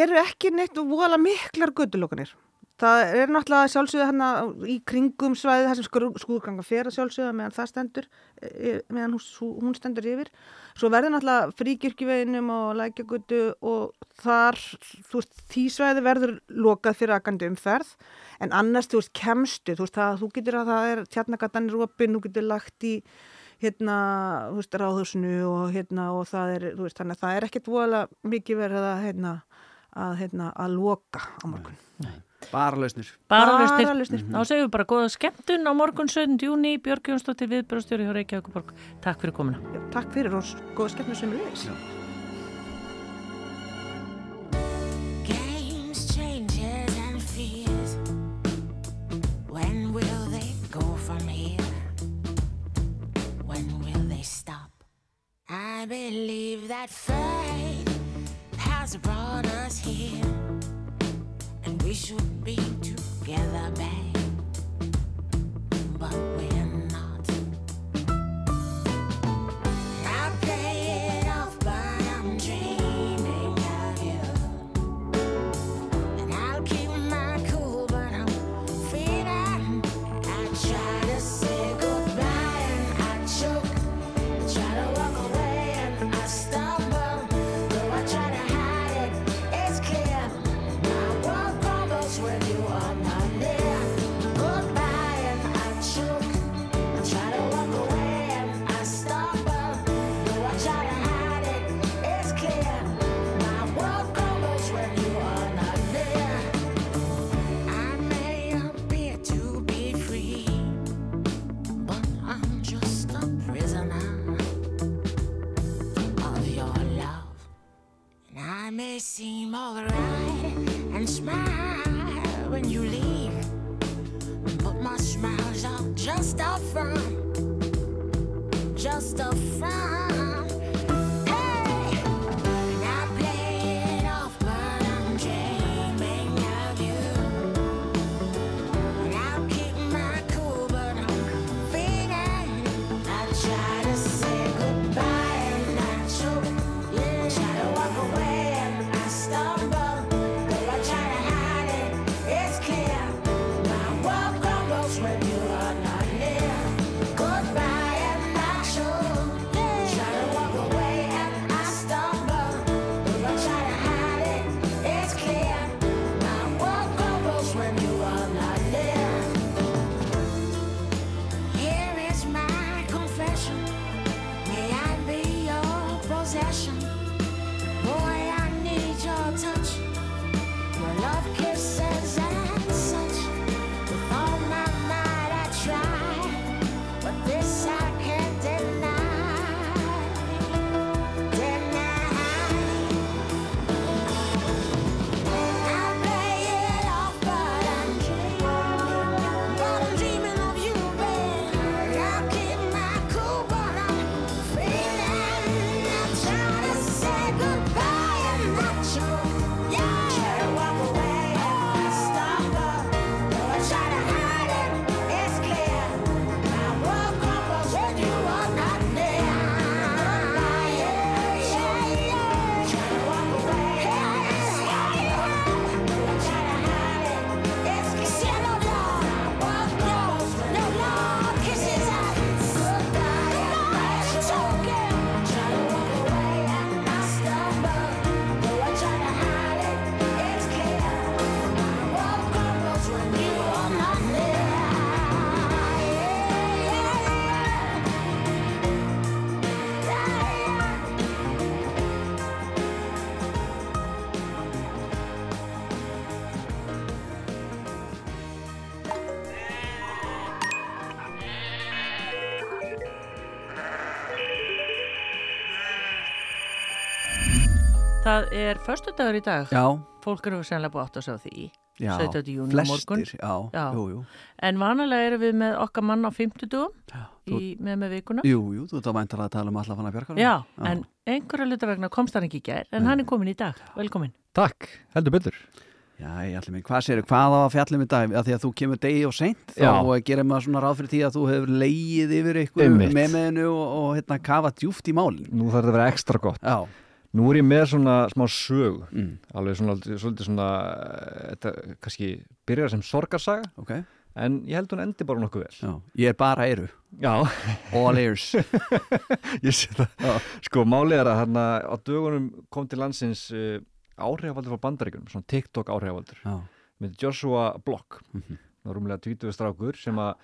Það er náttúrulega sjálfsögða hérna í kringum svæði þar sem skrú- skrúðganga fer að sjálfsögða meðan það stendur, e, meðan hún, stendur yfir. Svo verður náttúrulega fríkirkjuveginum og lækjagötu og þar, þú veist, því svæði verður lokað fyrir akandi umferð. En annars, þú veist, kemstu, þú veist, það, þú getur að það er tjarnagatan er opinn, þú getur lagt í hérna, þú veist, ráðhúsinu og hérna, og það er, þú veist, þannig að það er ekkert vola mikið verið að, hérna, að, hérna, að loka á morgun. Bara lausnir. Bara Bara lausnir. lausnir. Þá segjum við bara góða skemmtun á morgun 17. júni, Björg Jónsdóttir viðbjörnstjóri hjá Reykjavíkuborg. Takk fyrir komuna. Já, takk fyrir og góða skemmtun sem við leys. Games, changes, and fears. When will they go from here? When will they stop? I believe that fate has brought us here, we should be together, babe. Það er föstudagur í dag. Já. Fólk eru sennilega búið átt að sjá því. Já, 17. júni á flestir, morgun. já, jú, jú. En vanalega erum við með okkar mann á 50 dugum með með vikuna. Jú, jú, þú að væntalega að tala um alla fann að bjarga Já, en einhverja luta vegna komst hann ekki í gær, en hann er komin í dag. Velkomin. Takk, heldur betur. Já, ég ætlum mig, hvað séru, hvað á að fjallum í dag? Að því að þú kemur degi og seint, Já. þá gerir maður svona ráð fyrir því að þú hefur leið yfir ykkur Einmitt. með meðinu og, og hérna kafa djúft í málin. Nú þarf þetta að vera ekstra gott. Já. Nú er ég með svona smá sög, Mm. alveg svona, svolítið svona, eh, þetta kannski byrjar sem sorgarsaga, okay. en ég held hún endi bara nokkuð vel. Já, ég er bara eyru. Já. All ears. ég sé það. Sko, málið er að hérna á dögunum kom til landsins uh, áhrifaldur frá bandaríkunum, svona TikTok áhrifaldur, með Joshua Block, mm -hmm. rúmlega 20 strákur sem að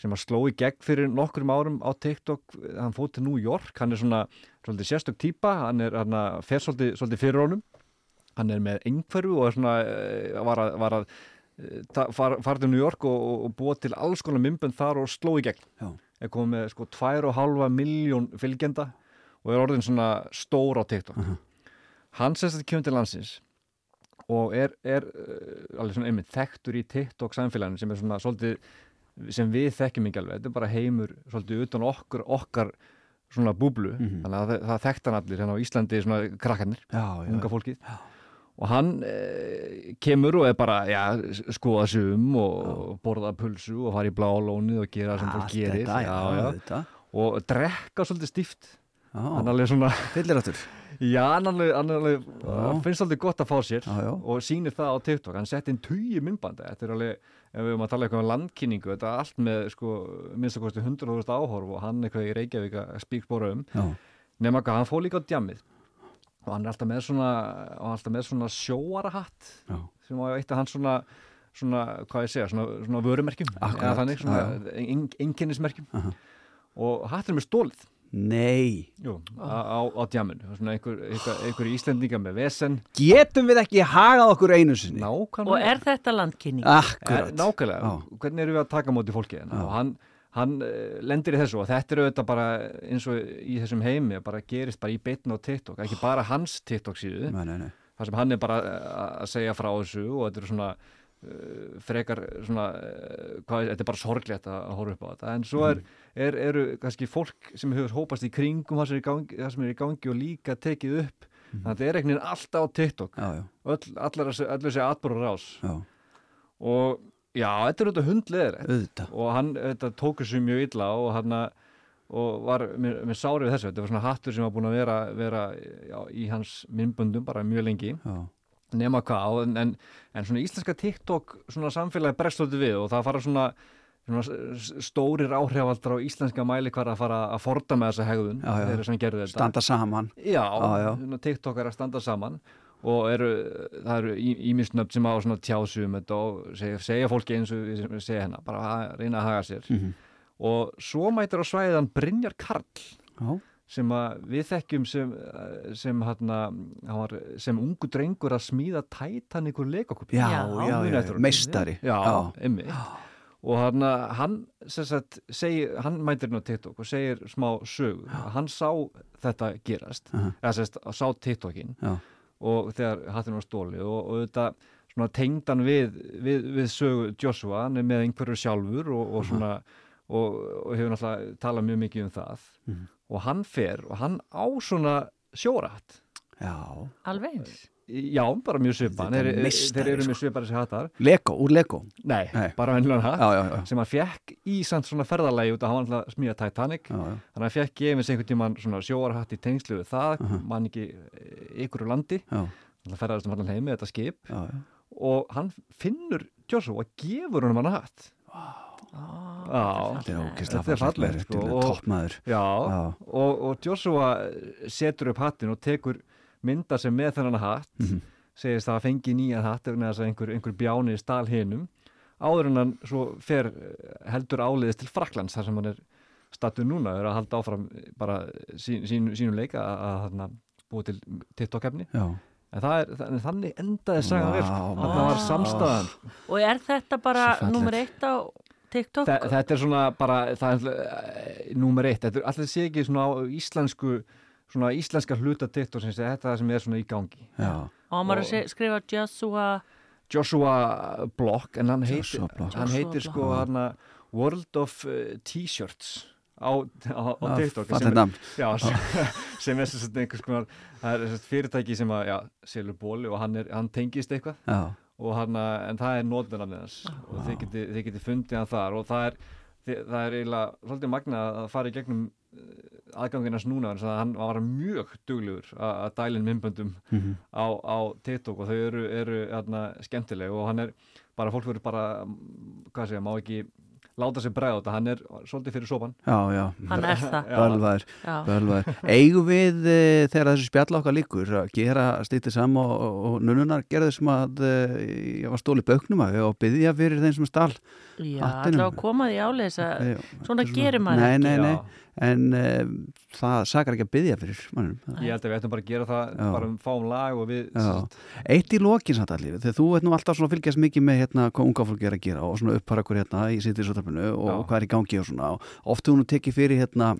sem að sló í gegn fyrir nokkrum árum á TikTok, hann fótt til New York hann er svona svolítið sérstök típa hann er hann fer svolítið, svolítið fyrir honum. Hann er með einhverju og er svona eh, var að, var að eh, ta- far, fara til New York og, og, búa til alls konar mymbönd þar og sló í gegn. Já. er komið með sko 2,5 miljón fylgjenda og er orðin svona stór á TikTok. Hann sérst að kemur til landsins og er, er uh, alveg svona einmitt þekktur í TikTok samfélaginu sem er svona svolítið sem við þekkjum ekki alveg, þetta er bara heimur svolítið utan okkur, okkar svona búblu, þannig að það, það þekkt hann allir hérna á Íslandi svona krakkarnir já, já, unga fólkið. Og hann eh, kemur og er bara já, skoða sig um og, og borða pulsu og fara í blálónið og gera sem fólk gerir. þetta, já, þetta. og drekka svolítið stíft. Já. hann er alveg svona Fyllirættur Já, Já. hann finnst alveg gott að fá sér Já, já. og sýnir það á TikTok, hann sett inn tugi myndbandi, þetta er alveg ef við erum að tala eitthvað um landkynningu, þetta er allt með sko, minnst að kosti 100.000 áhorf og hann eitthvað í Reykjavík að spíkspóra um. Nema hvað, hann fór líka á djamið og hann er alltaf með svona, alltaf með svona sjóarahatt Já. sem var eitt af hans svona svona, hvað ég segja, svona, svona vörumerkjum. Eða þannig, svona já, ein, einkennismerkjum. Og hatturinn er stólið Nei Jú, á, á, á djaminu einhver, einhver, einhver íslendinga með vesen Getum við ekki hagað okkur einu sinni? Nákvæmlega Og er þetta landkynning? Akkurat. Eh, Nákvæmlega, hvernig erum við að taka á móti fólki hérna? og hann, hann eh, lendir í þessu og þetta er auðvitað bara eins og í þessum heimi bara gerist bara í beitna á TikTok ekki bara hans TikTok síðu Nei, nei, nei. þar sem hann er bara eh, að segja frá þessu og þetta er svona uh, frekar svona uh, hvað, þetta er bara sorglegt að, að horfa upp á þetta en svo er, er, eru kannski fólk sem hefur hópast í kringum það sem er í gangi, er í gangi og líka tekið upp. Þannig að þetta er einhvern veginn alltaf á TikTok. Já, já. Öll, allar þessi, allar þessi atbúru rás Já. og já, þetta er auðvitað hundleðir og hann þetta, tók þessu mjög illa og hann og var með, með sári við þessu. Þetta var svona hattur sem var búin að vera, vera í hans myndböndum bara mjög lengi. Nema hvað en, en, svona íslenska TikTok svona samfélagi brestlóti við og það fara svona, stórir áhrifaldar á íslenska mæli hvar að fara að forda með þessa hegðun Já, já. þeirra sem gerðu þetta Standa saman Já, Já, já. svona TikTok er að standa saman og eru, það eru ímisnöfn sem á svona tjásu um þetta og segja, segja fólki eins og við segja hennar bara að reyna að haga sér Mhm. og svo mætir á svæðan Brynjar Karl Já. sem að við þekkjum sem, sem, hérna, hann var, sem ungu drengur að smíða já, já, já, meistari. Já, Já. Og hann, hann, sagt, segir, hann mætir á TikTok og segir smá sögu hann sá þetta gerast Aha. eða sérst, sá TikTokin Já. og þegar hattin var stóli og, og þetta svona tengdan við, við, við sögu Joshua, hann er með einhverju sjálfur og, og svona og, og hefur náttúrulega talað mjög mikið um það Mhm. og hann fer og hann á svona sjórahatt Já. Alveg eins. Já, bara mjög svipan, er þeir, þeir eru sko. með svipar þessi hattar Lego, úr Lego. Nei, Nei. bara venjulegan hatt. Sem hann fekk í samt svona ferðalagi út að hann að smíða Titanic. Já, já. þannig að hann fekk gefins einhvern tímann svona sjóarhatt í tengslu við það, mann ekki eh, ykkur úr landi. Þannig að ferðast um allan heimi þetta skip. Já, já. og hann finnur Joshua og gefur honum hann hatt. Er ógeðslega þetta er fallegt, fallegt þetta er sko, toppmaður. Og, og Joshua setur upp hattin og tekur mynda sem með þennan hatt Mhm. segist að það fengi nýja hatt vegna þess að einhver, einhver bjáni stál hinum áður en hann svo fer eh, heldur áleiðis til Fraklands þar sem hann er stattur núna er að halda áfram bara sín, sín, sínum leik að, að, að búa til TikTok-efni Já. en það er, það, þannig endaði sagan vel sko. Vá, þetta var samstæðan Og er þetta bara nummer eitt á TikTok? Þa, þetta er svona bara það er uh, númer eitt, þetta er alltaf sé ekki svona á íslensku svona íslenska hluta TikTok sem þetta er það sem er svona í gangi Já. Og hann var að se- skrifa Joshua Joshua Block en hann heitir, Block. hann heitir sko hana, World of uh, T-shirts á, á, á Ah, TikTok sem, nafn. já, sem, sem er einhvers konar það er fyrirtæki sem að já, selur bóli og hann, er, hann tengist eitthvað Já. og hann, að- en það er nótunarnið hans og þið geti, þið geti fundið hann þar og það er, þið, það er eiginlega svolítið magna að fara í gegnum aðganginans núna þannig að hann var mjög duglegur að dælinn myndböndum Mhm. á, á TikTok og þau eru, eru hérna, skemmtileg og hann er bara, fólk verður bara hvað segja, má ekki láta sér bregða þetta, hann er svolítið fyrir sopan Já, já. Hann er það. Já. Bölvaður, Já. bölvaður. Eigum við e, þegar þessu spjall okkar líkur að gera stýttið saman og, og, nunnunar gerðu sem að e, ég var stólið böknum að og byggja fyrir þeim sem stál Já, alltaf að koma því áleis að Já, svona gerir maður Nei, ekki. nei, nei, en e, það sakar ekki að byggja fyrir mannum. ég held að við ættum bara að gera það Já. bara um fáum lag og við. Eitt í lokin samt allir, þegar þú ert nú alltaf svona að fylgjast mikið með hérna hvað unga fólk er að gera og svona uppar okkur hérna í sýttisóttarpinu og Já. hvað er í gangi og svona og oft hefur nú tekið fyrir hérna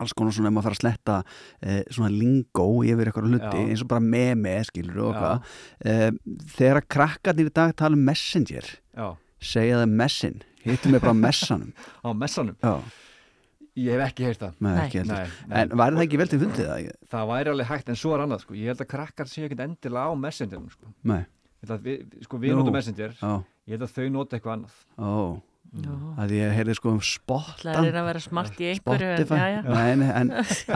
alls konar svona ef maður fara að sletta eh, svona lingó yfir eitthvað hluti Já. eins og bara meme skilur og hvað eh, þegar að krakkarnir í dag tala um messenger Já. segja það messin hittum við bara messanum á messanum Já. Ég hef ekki heyrt það Nei, ekki heldur. En væri það ekki vel til fundið það? það væri alveg hægt en svo er annað sko. ég held að krakkar séu ekkert endilega á messengerum sko. Nei. Við, sko, við notum messenger Já. ég held að þau nota eitthvað annað Ó, að ég heyrði sko um spottan Það er að vera smart í einhverju en, Spotify, já, já. Nei, nei, en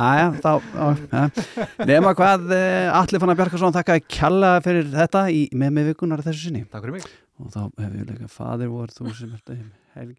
aðja, þá á, ja. nema hvað uh, Alli Fannar Bjarkarsson þakka kjalla fyrir þetta í, með með vikunar þessu sinni Takk fyrir mig og þá hefur við líka fadir vor þú sem ert helg,